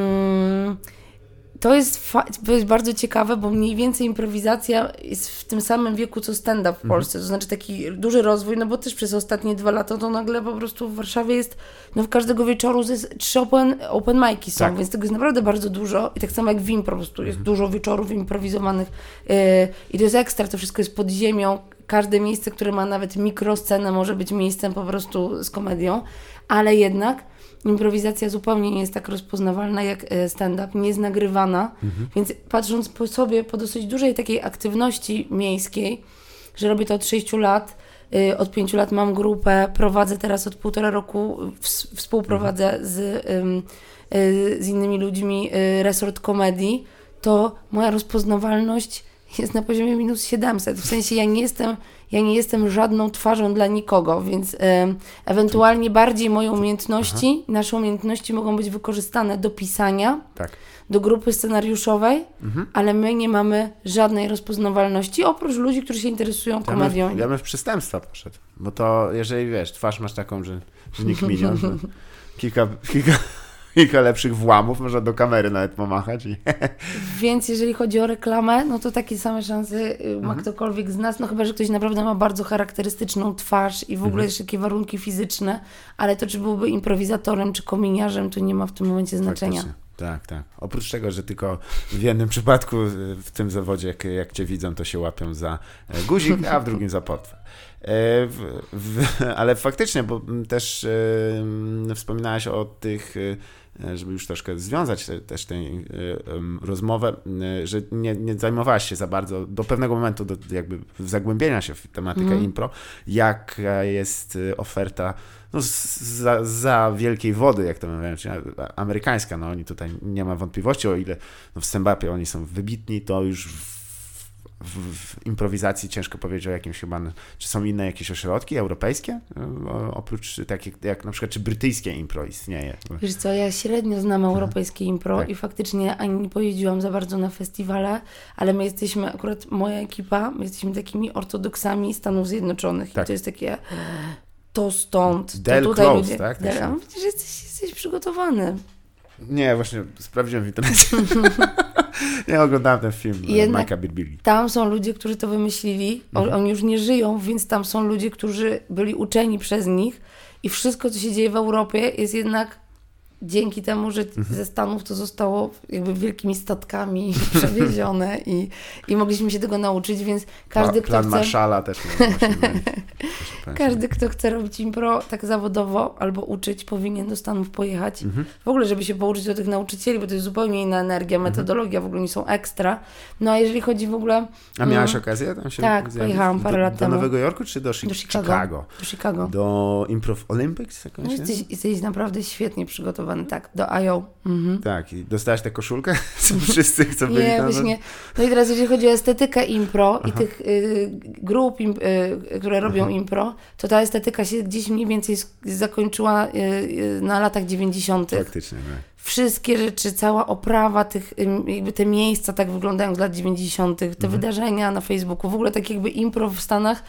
S2: to jest, to jest bardzo ciekawe, bo mniej więcej improwizacja jest w tym samym wieku co stand-up w mhm. Polsce. To znaczy taki duży rozwój, no bo też przez ostatnie dwa lata to nagle po prostu w Warszawie jest, no w każdego wieczoru jest trzy open, open mic'i są, tak. więc tego jest naprawdę bardzo dużo. I tak samo jak w impro, po prostu jest mhm. dużo wieczorów improwizowanych yy, i to jest ekstra, to wszystko jest pod ziemią. Każde miejsce, które ma nawet mikroscenę może być miejscem po prostu z komedią, ale jednak improwizacja zupełnie nie jest tak rozpoznawalna jak e, stand-up, nie jest nagrywana, mhm. więc patrząc po sobie, po dosyć dużej takiej aktywności miejskiej, że robię to od 6 lat, y, od 5 lat mam grupę, prowadzę teraz od półtora roku, współprowadzę mhm. z, y, z innymi ludźmi resort komedii, to moja rozpoznawalność jest na poziomie minus 700. W sensie ja nie jestem, ja nie jestem żadną twarzą dla nikogo, więc e, ewentualnie bardziej moje umiejętności, Aha. nasze umiejętności mogą być wykorzystane do pisania,
S1: tak.
S2: do grupy scenariuszowej, mhm. ale my nie mamy żadnej rozpoznawalności, oprócz ludzi, którzy się interesują komedią. Ja
S1: bym, ja bym w przestępstwa poszedł, bo to jeżeli wiesz, twarz masz taką, że, że nikt minion, kilka, kilka kilka lepszych włamów, można do kamery nawet pomachać. I...
S2: Więc jeżeli chodzi o reklamę, no to takie same szanse y, ma mhm. ktokolwiek z nas, no chyba, że ktoś naprawdę ma bardzo charakterystyczną twarz i w ogóle mhm. jeszcze takie warunki fizyczne, ale to czy byłby improwizatorem, czy kominiarzem, to nie ma w tym momencie znaczenia. Faktycznie.
S1: Tak, tak. Oprócz tego, że tylko w jednym przypadku y, w tym zawodzie, jak, jak cię widzą, to się łapią za e, guzik, a w drugim za portfel. E, ale faktycznie, bo też wspominałaś o tych E, żeby już troszkę związać te, też tę e, rozmowę, e, że nie, nie zajmowałaś się za bardzo do pewnego momentu do, jakby zagłębienia się w tematykę mm. impro, jaka jest oferta no, za, za wielkiej wody, jak to mówią, czyli amerykańska, no oni tutaj nie ma wątpliwości, o ile no, w stand-upie oni są wybitni, to już w w, w, improwizacji ciężko powiedzieć o jakimś chyba, czy są inne jakieś ośrodki europejskie, oprócz takich jak na przykład, czy brytyjskie impro istnieje?
S2: Wiesz co, ja średnio znam europejskie impro tak. i faktycznie ani nie pojeździłam za bardzo na festiwale, ale my jesteśmy, akurat moja ekipa, my jesteśmy takimi ortodoksami Stanów Zjednoczonych tak. i to jest takie to stąd,
S1: Del
S2: to
S1: tutaj close, ludzie, tak?
S2: Del, widzisz, jesteś, jesteś przygotowany.
S1: Nie, właśnie sprawdziłem w internecie. nie oglądałem ten film e, Jednak Birbili.
S2: Tam są ludzie, którzy to wymyślili. Mhm. Oni już nie żyją, więc tam są ludzie, którzy byli uczeni przez nich i wszystko, co się dzieje w Europie jest jednak dzięki temu, że mhm. ze Stanów to zostało jakby wielkimi statkami przewiezione i, i mogliśmy się tego nauczyć, więc każdy,
S1: Plan
S2: kto chce...
S1: Marszala też.
S2: każdy, kto chce robić impro tak zawodowo albo uczyć, powinien do Stanów pojechać. Mhm. W ogóle, żeby się pouczyć od tych nauczycieli, bo to jest zupełnie inna energia, mhm. metodologia, w ogóle nie są ekstra. No a jeżeli chodzi w ogóle...
S1: A miałaś no, okazję tam się
S2: Tak, pojechałam parę
S1: do,
S2: lat temu.
S1: Do Nowego Jorku czy do, do Chicago? Chicago?
S2: Do Chicago.
S1: Do Improv Olympics?
S2: No, jesteś, jesteś naprawdę świetnie przygotowany, tak do IO. Mhm.
S1: Tak, i dostałaś tę koszulkę? Co wszyscy chcą byli
S2: Nie, właśnie. No i teraz jeżeli chodzi o estetykę impro Aha. i tych y, grup, y, które robią Aha. impro, to ta estetyka się gdzieś mniej więcej zakończyła y, y na latach 90.
S1: Faktycznie, tak.
S2: Wszystkie rzeczy, cała oprawa tych, jakby te miejsca tak wyglądają z lat 90., te mhm. wydarzenia na Facebooku, w ogóle tak jakby impro w Stanach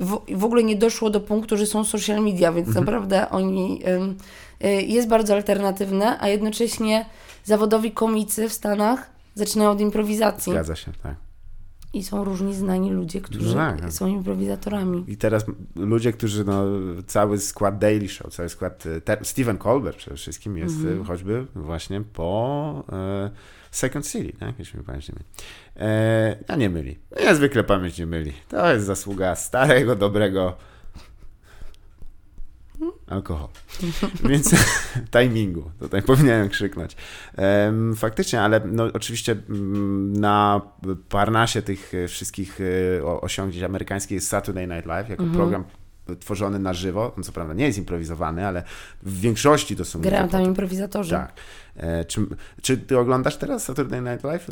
S2: w, w ogóle nie doszło do punktu, że są social media, więc mhm. naprawdę oni jest bardzo alternatywne, a jednocześnie zawodowi komicy w Stanach zaczynają od improwizacji.
S1: Zgadza się, tak.
S2: I są różni znani ludzie, którzy no tak. są improwizatorami.
S1: I teraz ludzie, którzy no, cały skład Daily Show, cały skład. Te, Stephen Colbert przede wszystkim jest mm -hmm. choćby właśnie po e, Second City, tak? jeśli mi pamięć nie myli. E, a nie myli. Ja zwykle pamięć nie myli. To jest zasługa starego, dobrego alkohol. Więc timingu, tutaj powinienem krzyknąć. Faktycznie, ale no, oczywiście mm, na parnasie tych wszystkich e, osiągnięć amerykańskich jest Saturday Night Live jako mhm. program tworzony na żywo. On co prawda nie jest improwizowany, ale w większości to są...
S2: Grają tam improwizatorzy.
S1: Tak. E, czy, czy ty oglądasz teraz Saturday Night Live?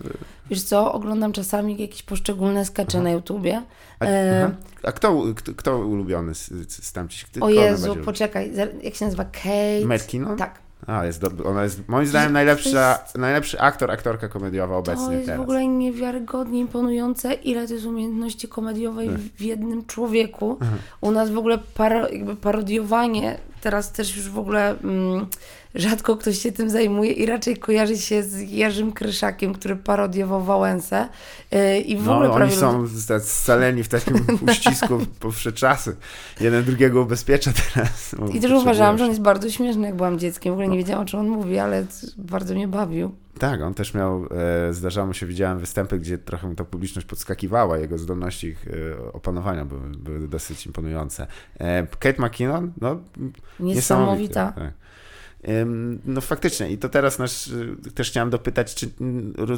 S2: Wiesz co, oglądam czasami jakieś poszczególne skacze aha. na YouTubie.
S1: A, e... a kto, kto, kto ulubiony z, z tamci?
S2: O Jezu, poczekaj, jak się nazywa? Kate?
S1: Matt
S2: Tak.
S1: A, jest do, ona jest moim zdaniem najlepsza, jest, najlepszy aktor, aktorka komediowa obecnie
S2: To jest
S1: teraz.
S2: w ogóle niewiarygodnie imponujące, ile to jest umiejętności komediowej tak. w jednym człowieku. Aha. U nas w ogóle paro, jakby parodiowanie, teraz też już w ogóle... Mm, rzadko ktoś się tym zajmuje i raczej kojarzy się z Jerzym Kryszakiem, który parodiował Wałęsę. Y, I w
S1: no,
S2: ogóle
S1: oni są scaleni w takim uścisku po wsze czasy. Jeden drugiego ubezpiecza teraz.
S2: I też uważałam, że on jest bardzo śmieszny, jak byłam dzieckiem. W ogóle nie no. wiedziałam, o czym on mówi, ale bardzo mnie bawił.
S1: Tak, on też miał, e, zdarzało mu się, widziałem występy, gdzie trochę ta publiczność podskakiwała, jego zdolności ich e, opanowania były, były dosyć imponujące. E, Kate McKinnon, no
S2: niesamowita.
S1: Tak. No faktycznie i to teraz nasz, też chciałem dopytać, czy,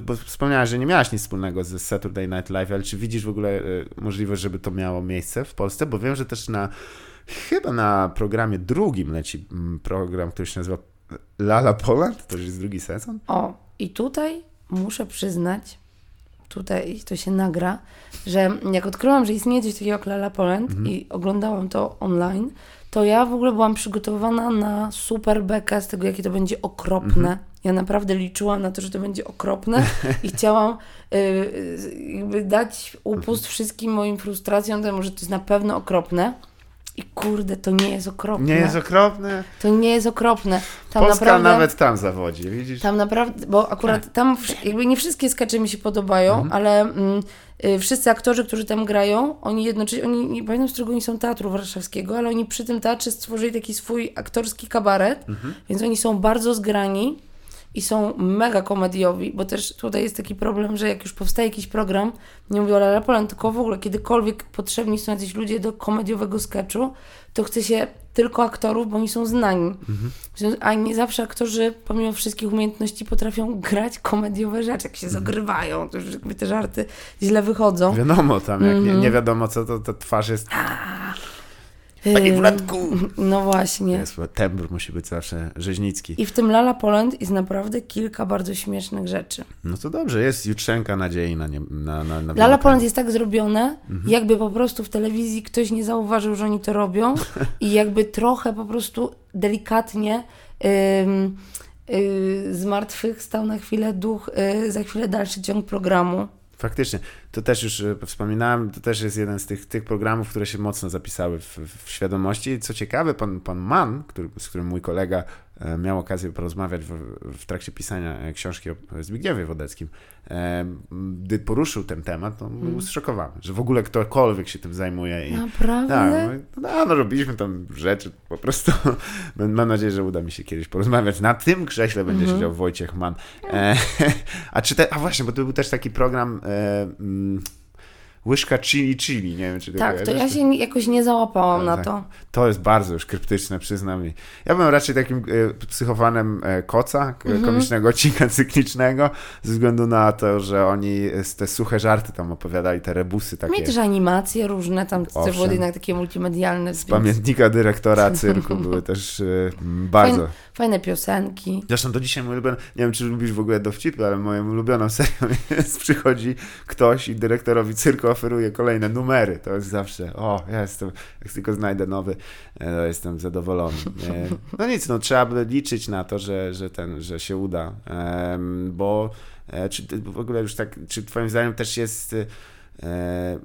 S1: bo wspomniałaś, że nie miałaś nic wspólnego ze Saturday Night Live, ale czy widzisz w ogóle e, możliwość, żeby to miało miejsce w Polsce? Bo wiem, że też na, chyba na programie drugim leci mm, program, który się nazywa Lala Poland, to już jest drugi sezon.
S2: O, i tutaj muszę przyznać, tutaj to się nagra, że jak odkryłam, że istnieje coś takiego jak Lala Poland
S1: Mhm.
S2: i oglądałam to online, to ja w ogóle byłam przygotowana na super bekę z tego, jakie to będzie okropne.
S1: Mhm.
S2: Ja naprawdę liczyłam na to, że to będzie okropne i chciałam y, y, jakby dać upust wszystkim moim frustracjom temu, że to jest na pewno okropne. I kurde, to nie jest okropne.
S1: Nie jest okropne.
S2: To nie jest okropne. Tam
S1: Polska
S2: naprawdę,
S1: nawet tam zawodzi, widzisz?
S2: Tam naprawdę, bo akurat tam wsz- jakby nie wszystkie skacze mi się podobają,
S1: Mhm.
S2: ale mm, y, wszyscy aktorzy, którzy tam grają, oni jednocześnie, oni nie pamiętam z którego oni są teatru warszawskiego, ale oni przy tym teatrze stworzyli taki swój aktorski kabaret,
S1: Mhm.
S2: więc oni są bardzo zgrani i są mega komediowi, bo też tutaj jest taki problem, że jak już powstaje jakiś program, nie mówię o Lala Poland, tylko w ogóle kiedykolwiek potrzebni są jacyś ludzie do komediowego sketchu, to chce się tylko aktorów, bo oni są znani. A nie zawsze aktorzy, pomimo wszystkich umiejętności, potrafią grać komediowe rzeczy, jak się zagrywają, to już jakby te żarty źle wychodzą.
S1: Wiadomo, tam jak nie,
S2: Mhm.
S1: nie wiadomo co, to, to twarz jest...
S2: Ym,
S1: Wladku!
S2: No właśnie.
S1: Jest, tembr musi być zawsze rzeźnicki.
S2: I w tym Lala Poland jest naprawdę kilka bardzo śmiesznych rzeczy.
S1: No to dobrze, jest jutrzenka nadziei na nie, na, na, na
S2: Lala Poland jest tak zrobione,
S1: Mhm.
S2: jakby po prostu w telewizji ktoś nie zauważył, że oni to robią i jakby trochę po prostu delikatnie ym, y, z martwych stał na chwilę duch, y, za chwilę dalszy ciąg programu.
S1: Faktycznie. To też już e, wspominałem, to też jest jeden z tych, tych programów, które się mocno zapisały w, w świadomości. Co ciekawe, pan, pan Mann, który, z którym mój kolega miał okazję porozmawiać w, w trakcie pisania e, książki o Zbigniewie Wodeckim, e, gdy poruszył ten temat, to był zszokowany, że w ogóle ktokolwiek się tym zajmuje. I,
S2: Naprawdę?
S1: tak, no, no, no robiliśmy tam rzeczy, po prostu mam nadzieję, że uda mi się kiedyś porozmawiać. Na tym krześle będzie siedział Wojciech Mann. E, a, czy te, a właśnie, bo to był też taki program e, mm, Łyżka chili chili, nie wiem czy
S2: Tak, to ja się jakoś nie załapałam na
S1: tak.
S2: to.
S1: To jest bardzo już kryptyczne, przyznam. Ja byłem raczej takim e, psychofanem e, Koca, k-
S2: Mhm.
S1: komicznego odcinka cyklicznego, ze względu na to, że oni e, te suche żarty tam opowiadali, te rebusy takie.
S2: Mieli też animacje różne, tam to były jednak takie multimedialne.
S1: Z
S2: więc
S1: pamiętnika dyrektora cyrku były też e, bardzo.
S2: Fajne, fajne piosenki.
S1: Zresztą do dzisiaj mój ulubiony, nie wiem czy lubisz w ogóle dowcipy, ale moją ulubioną serią jest, przychodzi ktoś i dyrektorowi cyrku oferuje kolejne numery. To jest zawsze, o, ja jestem, jak tylko znajdę nowy, e, to jestem zadowolony. E, No nic, no trzeba by liczyć na to, że, że ten, że się uda, bo e, czy w ogóle już tak, czy twoim zdaniem też jest e,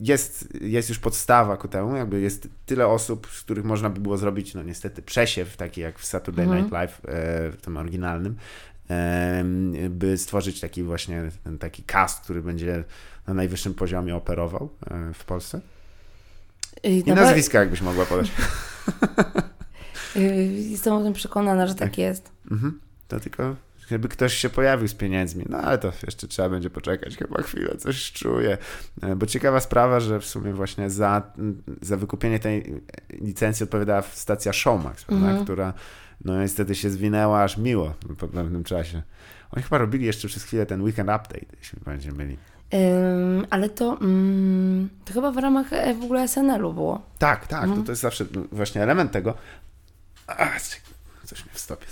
S1: jest, jest już podstawa ku temu, jakby jest tyle osób, z których można by było zrobić, no niestety, przesiew, taki jak w Saturday
S2: Mhm.
S1: Night Live, e, w tym oryginalnym, em, by stworzyć taki właśnie ten taki cast, który będzie na najwyższym poziomie operował e, w Polsce.
S2: I
S1: I
S2: na-
S1: nazwiska jakbyś mogła podać.
S2: Jestem o tym przekonana, że tak jest.
S1: Mhm. To tylko żeby ktoś się pojawił z pieniędzmi. No ale to jeszcze trzeba będzie poczekać chyba chwilę, coś czuję. E, Bo ciekawa sprawa, że w sumie właśnie za, za wykupienie tej licencji odpowiadała stacja Showmax, prawda?
S2: Mhm.
S1: która no niestety się zwinęła aż miło po pewnym czasie. Oni chyba robili jeszcze przez chwilę ten Weekend Update, jeśli będziemy mieli.
S2: Ale to, mm, to chyba w ramach e, w ogóle SNL-u było.
S1: Tak, tak,
S2: Mhm.
S1: to, to jest zawsze właśnie element tego. A, coś mnie w stopie.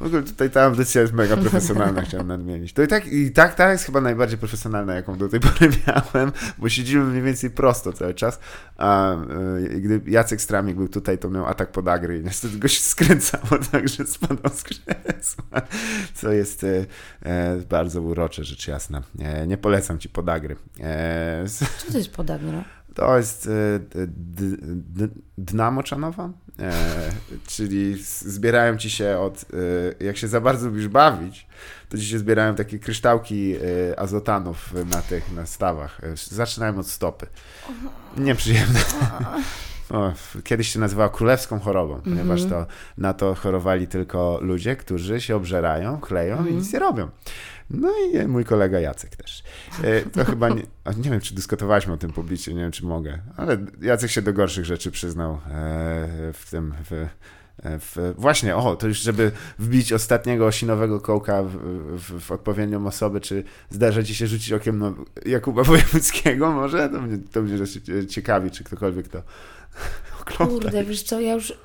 S1: W ogóle tutaj ta audycja jest mega profesjonalna, chciałem nadmienić. To i tak, i tak ta jest chyba najbardziej profesjonalna, jaką do tej pory miałem, bo siedzimy mniej więcej prosto cały czas. A y, gdy Jacek Stramik był tutaj, to miał atak podagry i niestety go się skręcało, także spadał z krzesła, co jest e, e, bardzo urocze, rzecz jasna. Nie polecam ci podagry.
S2: Co to jest podagra?
S1: To jest e, dna moczanowa, e, czyli zbierają ci się od, e, jak się za bardzo lubisz bawić, to ci się zbierają takie kryształki e, azotanów na tych, na stawach. Zaczynają od stopy. Nieprzyjemne. O, kiedyś się nazywała królewską chorobą, ponieważ to na to chorowali tylko ludzie, którzy się obżerają, chleją i nic nie robią. No i mój kolega Jacek też. E, To chyba nie, nie wiem, czy dyskutowaliśmy o tym publicznie, nie wiem, czy mogę, ale Jacek się do gorszych rzeczy przyznał e, w tym, w, e, w, właśnie, o, to już żeby wbić ostatniego osinowego kołka w, w, w odpowiednią osobę, czy zdarza ci się rzucić okiem na Jakuba Wojewódzkiego może? To mnie, to mnie ciekawi, czy ktokolwiek to
S2: Kurde, wiesz co, ja już...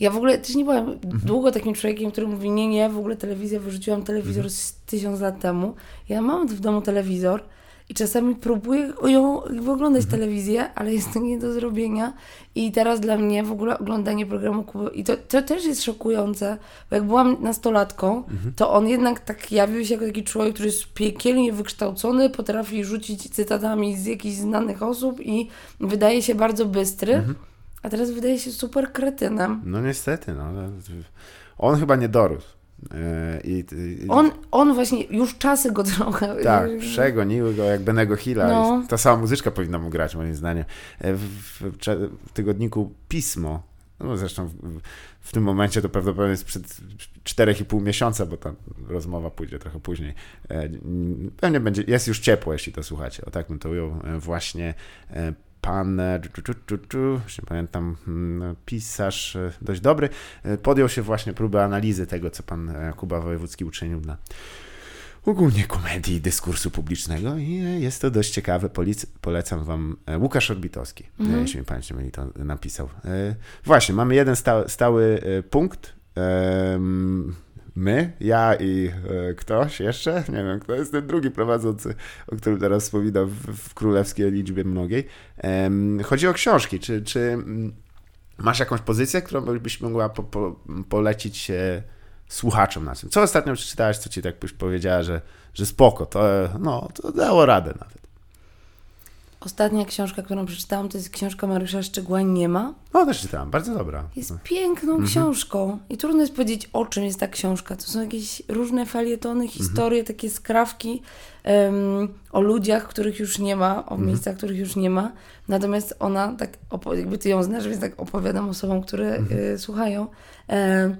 S2: Ja w ogóle też nie byłam
S1: Mhm.
S2: długo takim człowiekiem, który mówi, nie, nie, w ogóle telewizja, wyrzuciłam telewizor
S1: Mhm.
S2: z tysiąc lat temu. Ja mam w domu telewizor i czasami próbuję ją oglądać
S1: Mhm.
S2: telewizję, ale jest to nie do zrobienia. I teraz dla mnie w ogóle oglądanie programu Kuby... I to, to też jest szokujące, bo jak byłam nastolatką,
S1: Mhm.
S2: to on jednak tak jawił się jako taki człowiek, który jest piekielnie wykształcony, potrafi rzucić cytatami z jakichś znanych osób i wydaje się bardzo bystry.
S1: Mhm.
S2: A teraz wydaje się super kretynem.
S1: No niestety, no. On chyba nie dorósł. E, I, i,
S2: On, on właśnie, już czasy go trochę...
S1: Tak, przegoniły go jak Benego Hilla.
S2: No.
S1: Ta sama muzyczka powinna mu grać, moim zdaniem. E, W, w, w tygodniku Pismo, no zresztą w, w tym momencie to prawdopodobnie jest przed 4,5 miesiąca, bo ta rozmowa pójdzie trochę później. E, Pewnie będzie, jest już ciepło, jeśli to słuchacie. O tak bym to ujął. Właśnie pan, czu, czu, czu, czu, już nie pamiętam, mm, pisarz e, dość dobry, e, podjął się właśnie próby analizy tego, co pan e, Kuba Wojewódzki uczynił na ogólnie komedii i dyskursu publicznego i jest to dość ciekawe. Polic- polecam wam Łukasz Orbitowski,
S2: Mhm.
S1: jeśli mi pamięć myli, to napisał. Właśnie, mamy jeden sta- stały punkt. My, ja i e, ktoś jeszcze, nie wiem, kto jest ten drugi prowadzący, o którym teraz wspominam w, w królewskiej liczbie mnogiej. Chodzi o książki. Czy, czy mm, masz jakąś pozycję, którą byś mogła po, po, polecić e, słuchaczom na tym? Co ostatnio przeczytałaś, co ci tak byś powiedziała, że, że spoko, to, e, no, to dało radę nawet.
S2: Ostatnia książka, którą przeczytałam, to jest książka Mariusza Szczegła Nie ma.
S1: No, też czytałam, bardzo dobra.
S2: Jest piękną
S1: Mhm.
S2: książką i trudno jest powiedzieć, o czym jest ta książka. To są jakieś różne felietony, historie, takie skrawki em, o ludziach, których już nie ma, o miejscach, których już nie ma. Natomiast ona, tak, jakby ty ją znasz, więc tak opowiadam osobom, które y, słuchają. Em,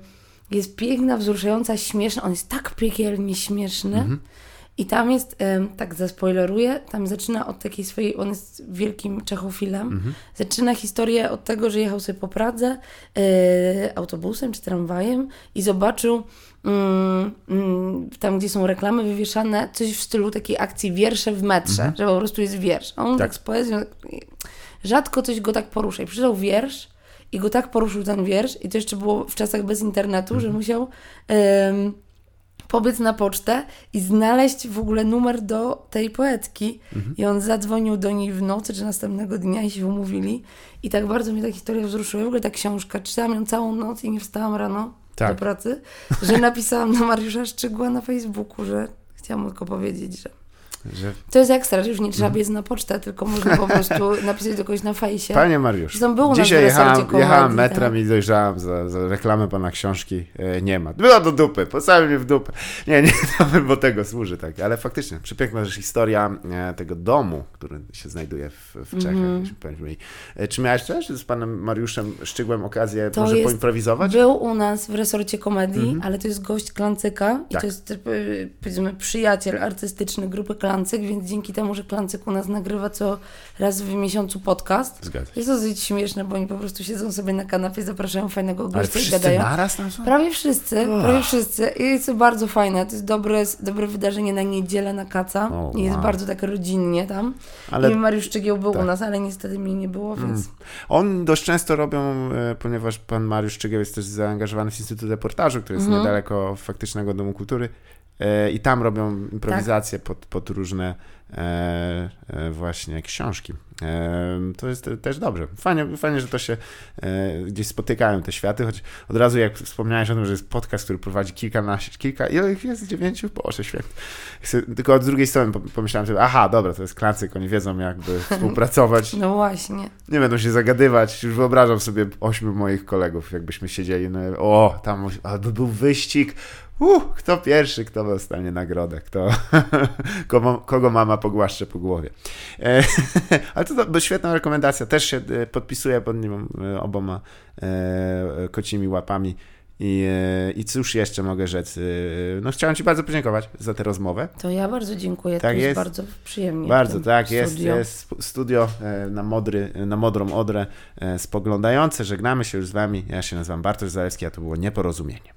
S2: jest piękna, wzruszająca, śmieszna. On jest tak piekielnie śmieszny. I tam jest, tak zaspoileruję, tam zaczyna od takiej swojej, on jest wielkim czechofilem, zaczyna historię od tego, że jechał sobie po Pradze e, autobusem czy tramwajem i zobaczył mm, mm, tam, gdzie są reklamy wywieszane, coś w stylu takiej akcji wiersze w metrze, że po prostu jest wiersz. A on
S1: Tak.
S2: tak z poezją, rzadko coś go tak porusza. I przeczytał wiersz i go tak poruszył ten wiersz i to jeszcze było w czasach bez internetu, że musiał... em, pobiec na pocztę i znaleźć w ogóle numer do tej poetki. I on zadzwonił do niej w nocy czy następnego dnia i się umówili. I tak bardzo mnie ta historia wzruszyła. W ogóle ta książka, czytałam ją całą noc i nie wstałam rano
S1: Tak.
S2: do pracy, że napisałam do Mariusza Szczygła na Facebooku, że chciałam tylko powiedzieć, że
S1: Że...
S2: to jest ekstra, że już nie
S1: Mhm.
S2: trzeba biec na pocztę, tylko można po prostu napisać do kogoś na fejsie.
S1: Panie Mariusz, dzisiaj
S2: komedii,
S1: jechałem
S2: tak.
S1: metrem i dojrzałem za, za reklamę pana książki. E, nie ma. Była do dupy, posłałem mnie w dupę. Nie, nie, to bo tego służy tak. Ale faktycznie, przepiękna też historia e, tego domu, który się znajduje w, w Czechach.
S2: Mhm.
S1: I, e, Czy miałeś też z panem Mariuszem Szczygłem okazję
S2: To
S1: może
S2: jest-
S1: poimprowizować?
S2: Był u nas w resorcie komedii, ale to jest gość Klancyka i
S1: Tak.
S2: to jest y, powiedzmy przyjaciel artystyczny grupy Klancyk, więc dzięki temu, że Klancyk u nas nagrywa co raz w miesiącu podcast.
S1: Zgadza się.
S2: Jest to dosyć śmieszne, bo oni po prostu siedzą sobie na kanapie, zapraszają fajnego gościa i gadają.
S1: naraz są?
S2: Prawie wszyscy, prawie wszyscy. I jest to bardzo fajne. To jest dobre, dobre wydarzenie na niedzielę na kaca.
S1: O,
S2: I jest
S1: wow.
S2: bardzo tak rodzinnie tam.
S1: Ale-
S2: I Mariusz Szczygieł był
S1: tak.
S2: u nas, ale niestety mnie nie było, więc...
S1: On dość często robią, e, ponieważ pan Mariusz Szczygieł jest też zaangażowany w Instytut Reportażu, który jest
S2: Mhm.
S1: niedaleko faktycznego Domu Kultury i tam robią
S2: Tak.
S1: improwizacje pod, pod różne e, e, właśnie książki. E, to jest te- też dobrze. Fajnie, fajnie, że to się e, gdzieś spotykają te światy, choć od razu jak wspomniałeś o tym, że jest podcast, który prowadzi kilkanaście, kilka, ile ich jest? Dziewięciu? Boże. Chcę- Tylko od drugiej strony pom- pomyślałem sobie, aha, dobra, to jest Klancyk, oni wiedzą jakby współpracować.
S2: No właśnie.
S1: Nie będą się zagadywać. Już wyobrażam sobie ośmiu moich kolegów, jakbyśmy siedzieli. No, o, tam albo był wyścig. Uh, kto pierwszy, kto dostanie nagrodę, kto, kogo, kogo mama pogłaszcze po głowie. E, ale to, to świetna rekomendacja. Też się e, podpisuję pod nim e, oboma e, kocimi łapami. I, e, I cóż jeszcze mogę rzec? No chciałem Ci bardzo podziękować za tę rozmowę.
S2: To ja bardzo dziękuję.
S1: Tak
S2: to jest,
S1: jest.
S2: bardzo przyjemnie.
S1: Bardzo, tak, jest,
S2: studio.
S1: jest sp- studio na, modry, na modrą odrę spoglądające. Żegnamy się już z Wami. Ja się nazywam Bartosz Zalewski, a to było nieporozumienie.